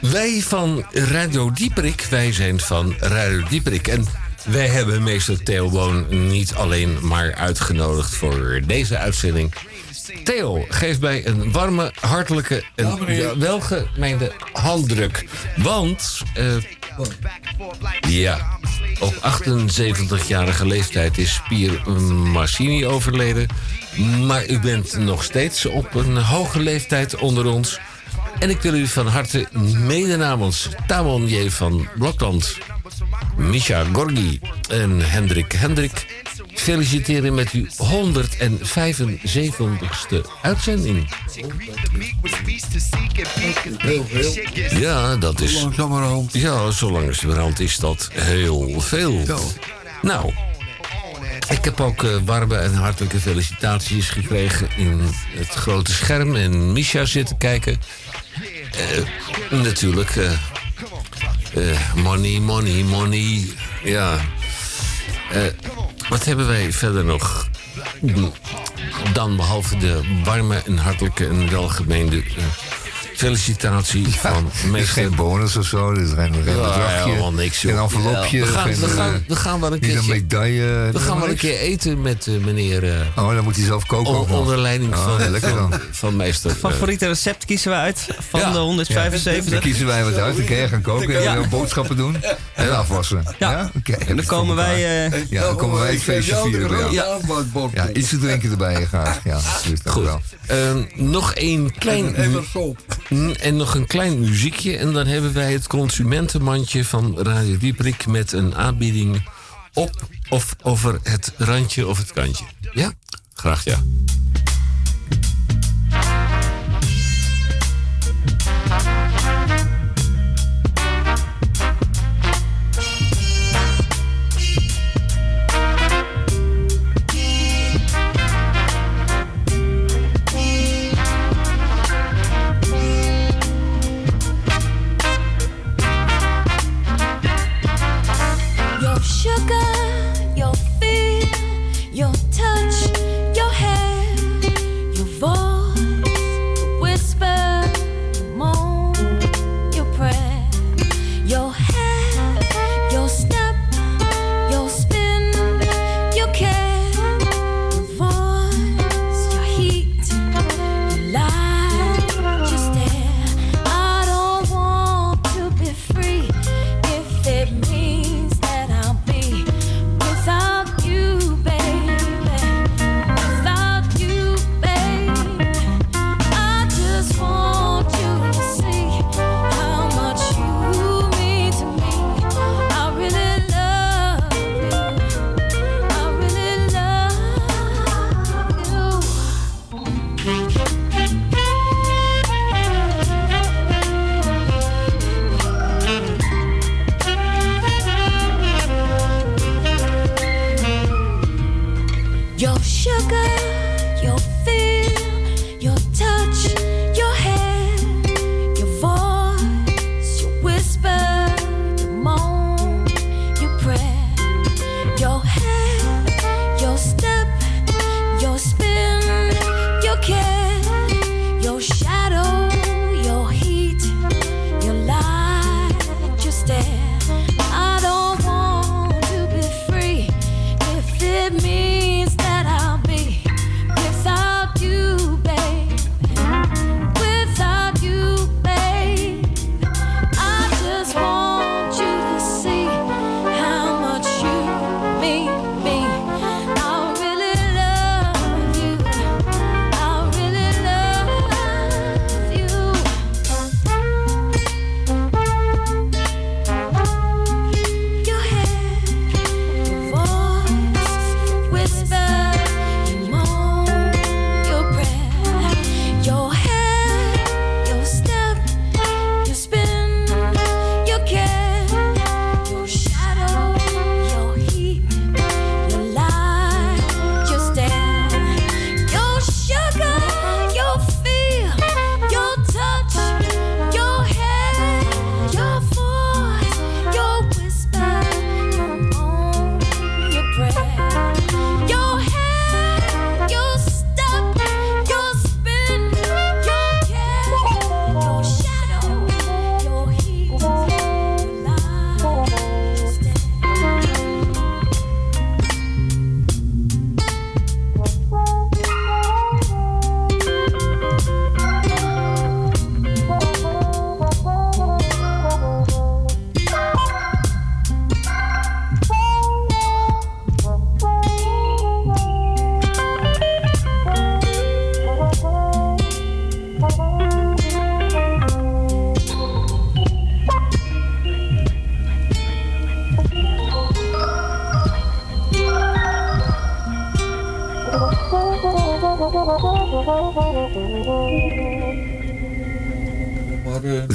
Wij van Radio Dieperik, wij zijn van Radio Dieperik. En wij hebben meester Theo Boon niet alleen maar uitgenodigd voor deze uitzending. Theo, geef mij een warme, hartelijke en welgemeende handdruk. Want, eh, ja, op 78-jarige leeftijd is Pier Marcini overleden. Maar u bent nog steeds op een hoge leeftijd onder ons. En ik wil u van harte mede namens Tamon J. van Blokland, Misha Gorgi en Hendrik Hendrik feliciteren met uw 175ste uitzending. Heel veel. Ja, dat is. Langzamerhand. Ja, zo langzamerhand is dat heel veel. Nou, ik heb ook eh, warme en hartelijke felicitaties gekregen in het grote scherm. En Misha zitten kijken. Eh, natuurlijk. eh, money, money, money. Ja. Eh, wat hebben wij verder nog? Dan behalve de warme en hartelijke en welgemeende felicitatie van Er is meester geen bonus of zo, er is geen, geen Ja, bedragje, helemaal niks, joh. geen envelopje, Ja. We gaan- geen, we gaan- eh, we gaan wel een keertje- medaille. We gaan wel een keer eten met eh, meneer. eh, Oh, dan moet hij zelf koken. on- onder leiding Oh, van, lekker van, dan. van meester. Favoriete recept kiezen we uit van Ja. de 175. Dan kiezen wij wat uit, dan kan jij gaan koken en Ja. boodschappen doen en afwassen. Ja, oké. En dan komen wij... eh, Ja, dan komen wij het feestje vieren. Ja. Ja, ja, iets te drinken erbij graag. Ja, wel. Ehm, nog een klein. En En nog een klein muziekje. En dan hebben wij het consumentenmandje van Radio Dieprik met een aanbieding op of over het randje of het kantje. Ja? Graag ja.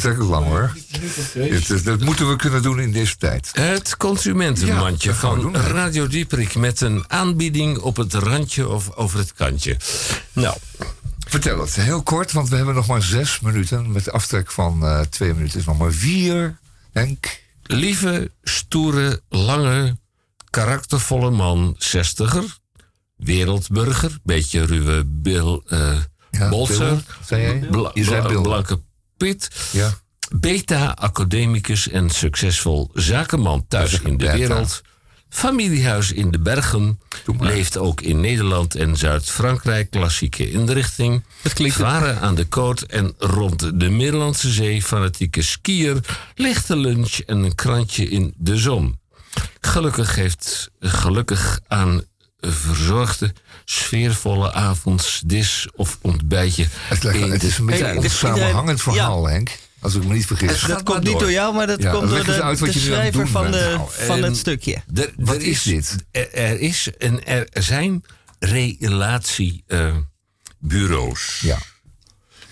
Eigenlijk lang hoor. Het dat moeten we kunnen doen in deze tijd. Het consumentenmandje Ja, van doen. Radio Dieprik met een aanbieding op het randje of over het kantje. Nou, Vertel het, heel kort, want we hebben nog maar zes minuten. Met aftrek van eh, twee minuten is nog maar vier. Henk. lieve, stoere, lange, karaktervolle man, zestiger, wereldburger, beetje ruwe bil, eh Ja, bolser, Bill, Je Bill. blanke pit, Ja. beta-academicus en succesvol zakenman thuis in de wereld. Familiehuis in de Bergen. Leeft ook in Nederland en Zuid-Frankrijk. Klassieke inrichting. Varen aan de koot en rond de Middellandse Zee. Fanatieke skier. Lichte lunch en een krantje in de zon. Gelukkig heeft gelukkig aan verzorgde, sfeervolle avonds, dis of ontbijtje. Het, lijkt- in het de- is een beetje een onsamenhangend iedereen- verhaal, Henk. Als ik me niet vergis. Dat komt niet door jou, maar dat Ja, komt door de, het schrijver doen van, de, Nou, van ehm, het stukje. Er, Wat is dit? Er, er is en er zijn relatiebureaus. Ja.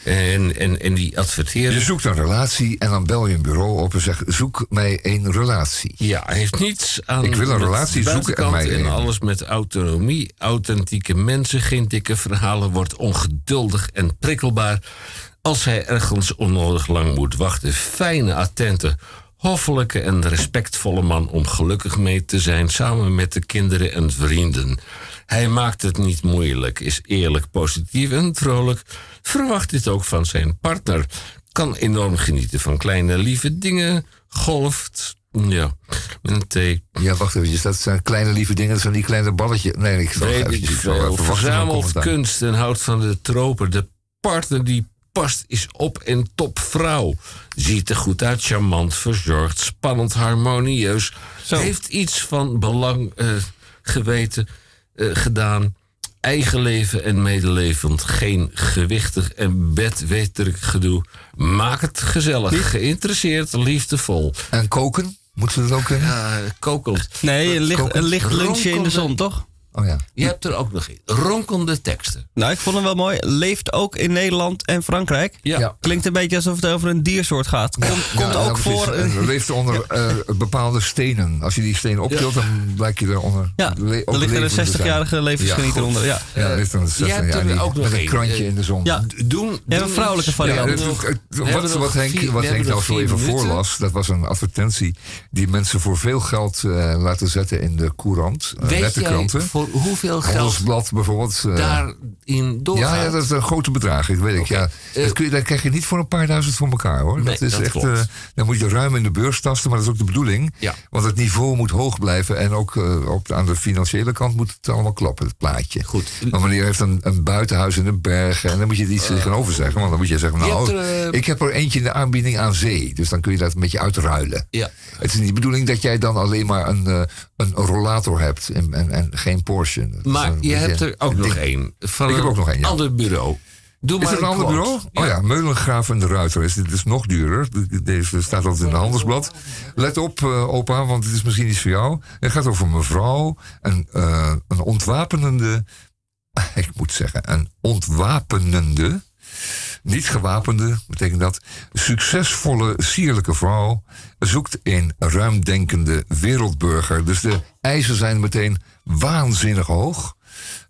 En, en, en die adverteren. Je zoekt een relatie en dan bel je een bureau op en zegt: zoek mij een relatie. Ja, heeft niets aan. Ik wil een relatie zoeken en mij en een. alles met autonomie, authentieke mensen, geen dikke verhalen, wordt ongeduldig en prikkelbaar. Als hij ergens onnodig lang moet wachten. Fijne, attente, hoffelijke en respectvolle man om gelukkig mee te zijn samen met de kinderen en vrienden. Hij maakt het niet moeilijk, is eerlijk, positief en vrolijk. Verwacht dit ook van zijn partner. Kan enorm genieten van kleine lieve dingen. Golft, ja, met een thee. Ja, wacht even. Dat zijn kleine lieve dingen. Dat zijn die kleine balletjes. Nee, ik zal Weet even, veel. Verzamelt kunst en houdt van de tropen. De partner die past is op en top vrouw. Ziet er goed uit, charmant, verzorgd, spannend, harmonieus. Heeft iets van belang eh, geweten, eh, gedaan. Eigen leven en medelevend. Geen gewichtig en bedweterig gedoe. Maak het gezellig. Geïnteresseerd, liefdevol. En koken? Moeten we dat ook kunnen? Ja, kokend. Nee, een licht, een licht lunchje in de zon, toch? Oh ja. Je hebt er ook nog. Ronkende teksten. Nou, ik vond hem wel mooi. Leeft ook in Nederland en Frankrijk. Ja. Ja. Klinkt een beetje alsof het over een diersoort gaat. Komt, komt Ja, ook voor... En een- leeft onder eh, bepaalde stenen. Als je die stenen optilt, dan blijkt je eronder. Ja, le- er ook ligt er een levend te zijn. 60-jarige levensgenieter Ja, onder. Ja. Ja, er ligt er een 60 Jij hebt ja, er die- ook nog met een krantje Eh, in de zon. Ja. Doen, Ja, een vrouwelijke variant. Wat, Henk, wat Henk nou zo even voorlas, dat was een advertentie die mensen voor veel geld eh, laten zetten in de courant. eh, letterkranten. Hoeveel geld Handelsblad bijvoorbeeld. eh, daarin doorgaat? ja, ja, dat is een grote bedrag, ik weet ik. Ja. Eh, dat, kun je, dat krijg je niet voor een paar duizend voor elkaar hoor. Nee, dat is dat echt, eh, dan moet je ruim in de beurs tasten, maar dat is ook de bedoeling. Ja. Want het niveau moet hoog blijven en ook op, aan de financiële kant moet het allemaal kloppen, het plaatje. Goed. Maar meneer heeft een, een buitenhuis in de bergen en dan moet je er iets tegenover zeggen. Want dan moet je zeggen, Je nou, hebt ik heb er eentje in de aanbieding aan zee. Dus dan kun je dat een beetje uitruilen. Ja. Het is niet de bedoeling dat jij dan alleen maar een, een rollator hebt en, en, en geen Porsche. Dat is Maar je hebt er ook nog één. Van Ik heb ook nog één, ja. ander bureau. Doe Is maar er een ander bureau? Oh ja, Meulengraaf en de Ruiter. Is, dit is nog duurder. Deze staat altijd in het handelsblad. Let op, eh, opa, want het is misschien iets voor jou. Het gaat over een mevrouw. Een, eh, een ontwapenende... Ik moet zeggen, een ontwapenende... Niet gewapende, betekent dat. Succesvolle, sierlijke vrouw. Zoekt een ruimdenkende wereldburger. Dus de eisen zijn meteen waanzinnig hoog.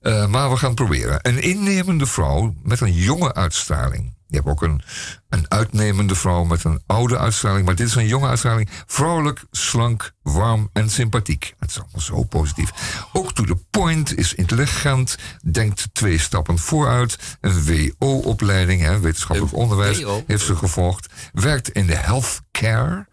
Eh, maar we gaan het proberen. Een innemende vrouw met een jonge uitstraling. Je hebt ook een, een uitnemende vrouw met een oude uitstraling. Maar dit is een jonge uitstraling. Vrouwelijk, slank, warm en sympathiek. Het is allemaal zo positief. Ook to the point, is intelligent. Denkt twee stappen vooruit. Een WO-opleiding, hè, wetenschappelijk onderwijs, heeft ze gevolgd. Werkt in de healthcare.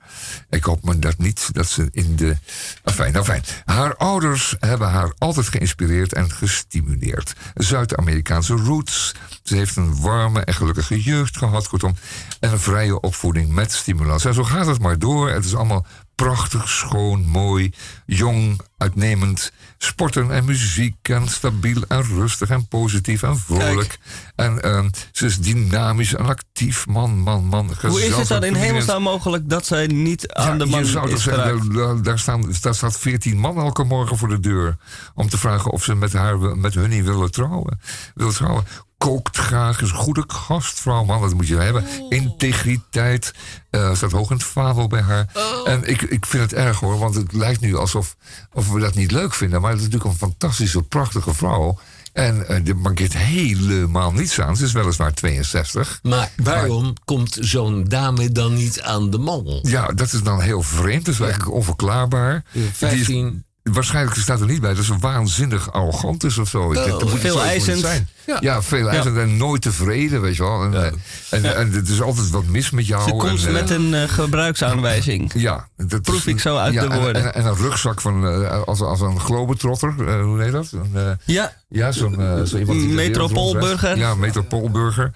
Ik hoop maar dat niet, dat ze in de... Enfin, nou fijn. Haar ouders hebben haar altijd geïnspireerd en gestimuleerd. Zuid-Amerikaanse roots. Ze heeft een warme en gelukkige jeugd gehad, kortom. En een vrije opvoeding met stimulans. En zo gaat het maar door. Het is allemaal prachtig, schoon, mooi, jong, uitnemend. Sporten en muziek en stabiel en rustig en positief en vrolijk. En ehm, ze is dynamisch en actief. Man, man, man. Hoe is het dan in hemelsnaam mogelijk dat zij niet aan de man zou is zeggen, geraakt? daar, staan, daar staat 14 man elke morgen voor de deur. Om te vragen of ze met, haar, wil- met hun willen trouwen. Willen trouwen. Kookt graag, is een goede gastvrouw, man, dat moet je hebben. Integriteit, eh, staat hoog in het vaandel bij haar. En ik, ik vind het erg hoor, want het lijkt nu alsof of we dat niet leuk vinden. Maar het is natuurlijk een fantastische, prachtige vrouw. En eh er mankeert helemaal niets aan. Ze is weliswaar 62. Maar waarom komt zo'n dame dan niet aan de man? Ja, dat is dan heel vreemd. Dat is eigenlijk onverklaarbaar. Die is- 15. Waarschijnlijk staat er niet bij dat ze waanzinnig arrogant is of zo. Dat moet veel eisend. zijn. Ja. Ja, veel eisend en nooit tevreden, weet je wel. En, eh, en, en, er is altijd wat mis met jou. Ze komt en, eh, met een eh, gebruiksaanwijzing. ja, dat Proef ik zo uit ja, de en- woorden. En, en een rugzak van, eh, als, als een globetrotter, eh, hoe heet dat? Een, eh, Ja. ja, zo'n eh, zo iemand die Metropoolburger. Ja, metropoolburger.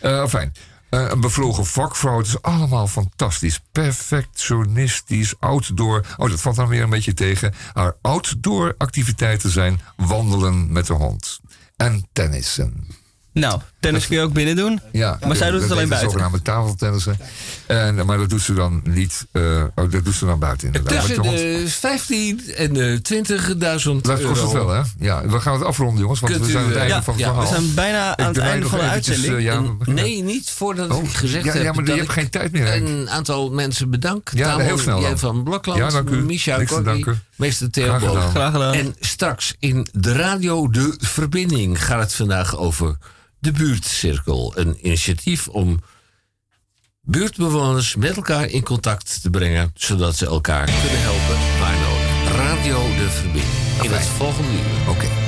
Eh fijn. Eh, een bevlogen vakvrouw. Het is allemaal fantastisch. Perfectionistisch, outdoor. Oh, dat valt dan weer een beetje tegen. Haar outdoor activiteiten zijn wandelen met de hond. En tennissen. Nou, tennis kun je ook binnen doen. Ja, Maar zij doet het dat alleen buiten. zogenaamde tafeltennissen. En, maar dat doet ze dan niet. eh, oh, dat doet ze dan buiten inderdaad. Tussen de hond. de 15 en de 20.000 Dat kost het euro. wel, hè? Ja, we gaan het afronden, jongens, want Kunt we zijn aan het einde eh, van het ja, we verhaal. zijn bijna aan het einde van de eventjes, uitzending. eh, ja, we- nee, niet voordat Oh, ik gezegd ja, heb ja, maar je dat hebt ik geen tijd meer, Henk. een aantal mensen bedank. Ja, Tamon, heel snel jij van Blokland, Ja, dank u. Meester Theo. Graag gedaan. En straks in de radio De Verbinding gaat het vandaag over de buurtcirkel. Een initiatief om buurtbewoners met elkaar in contact te brengen... zodat ze elkaar kunnen helpen waar nodig. Radio De Verbinding. In het volgende uur. Oké.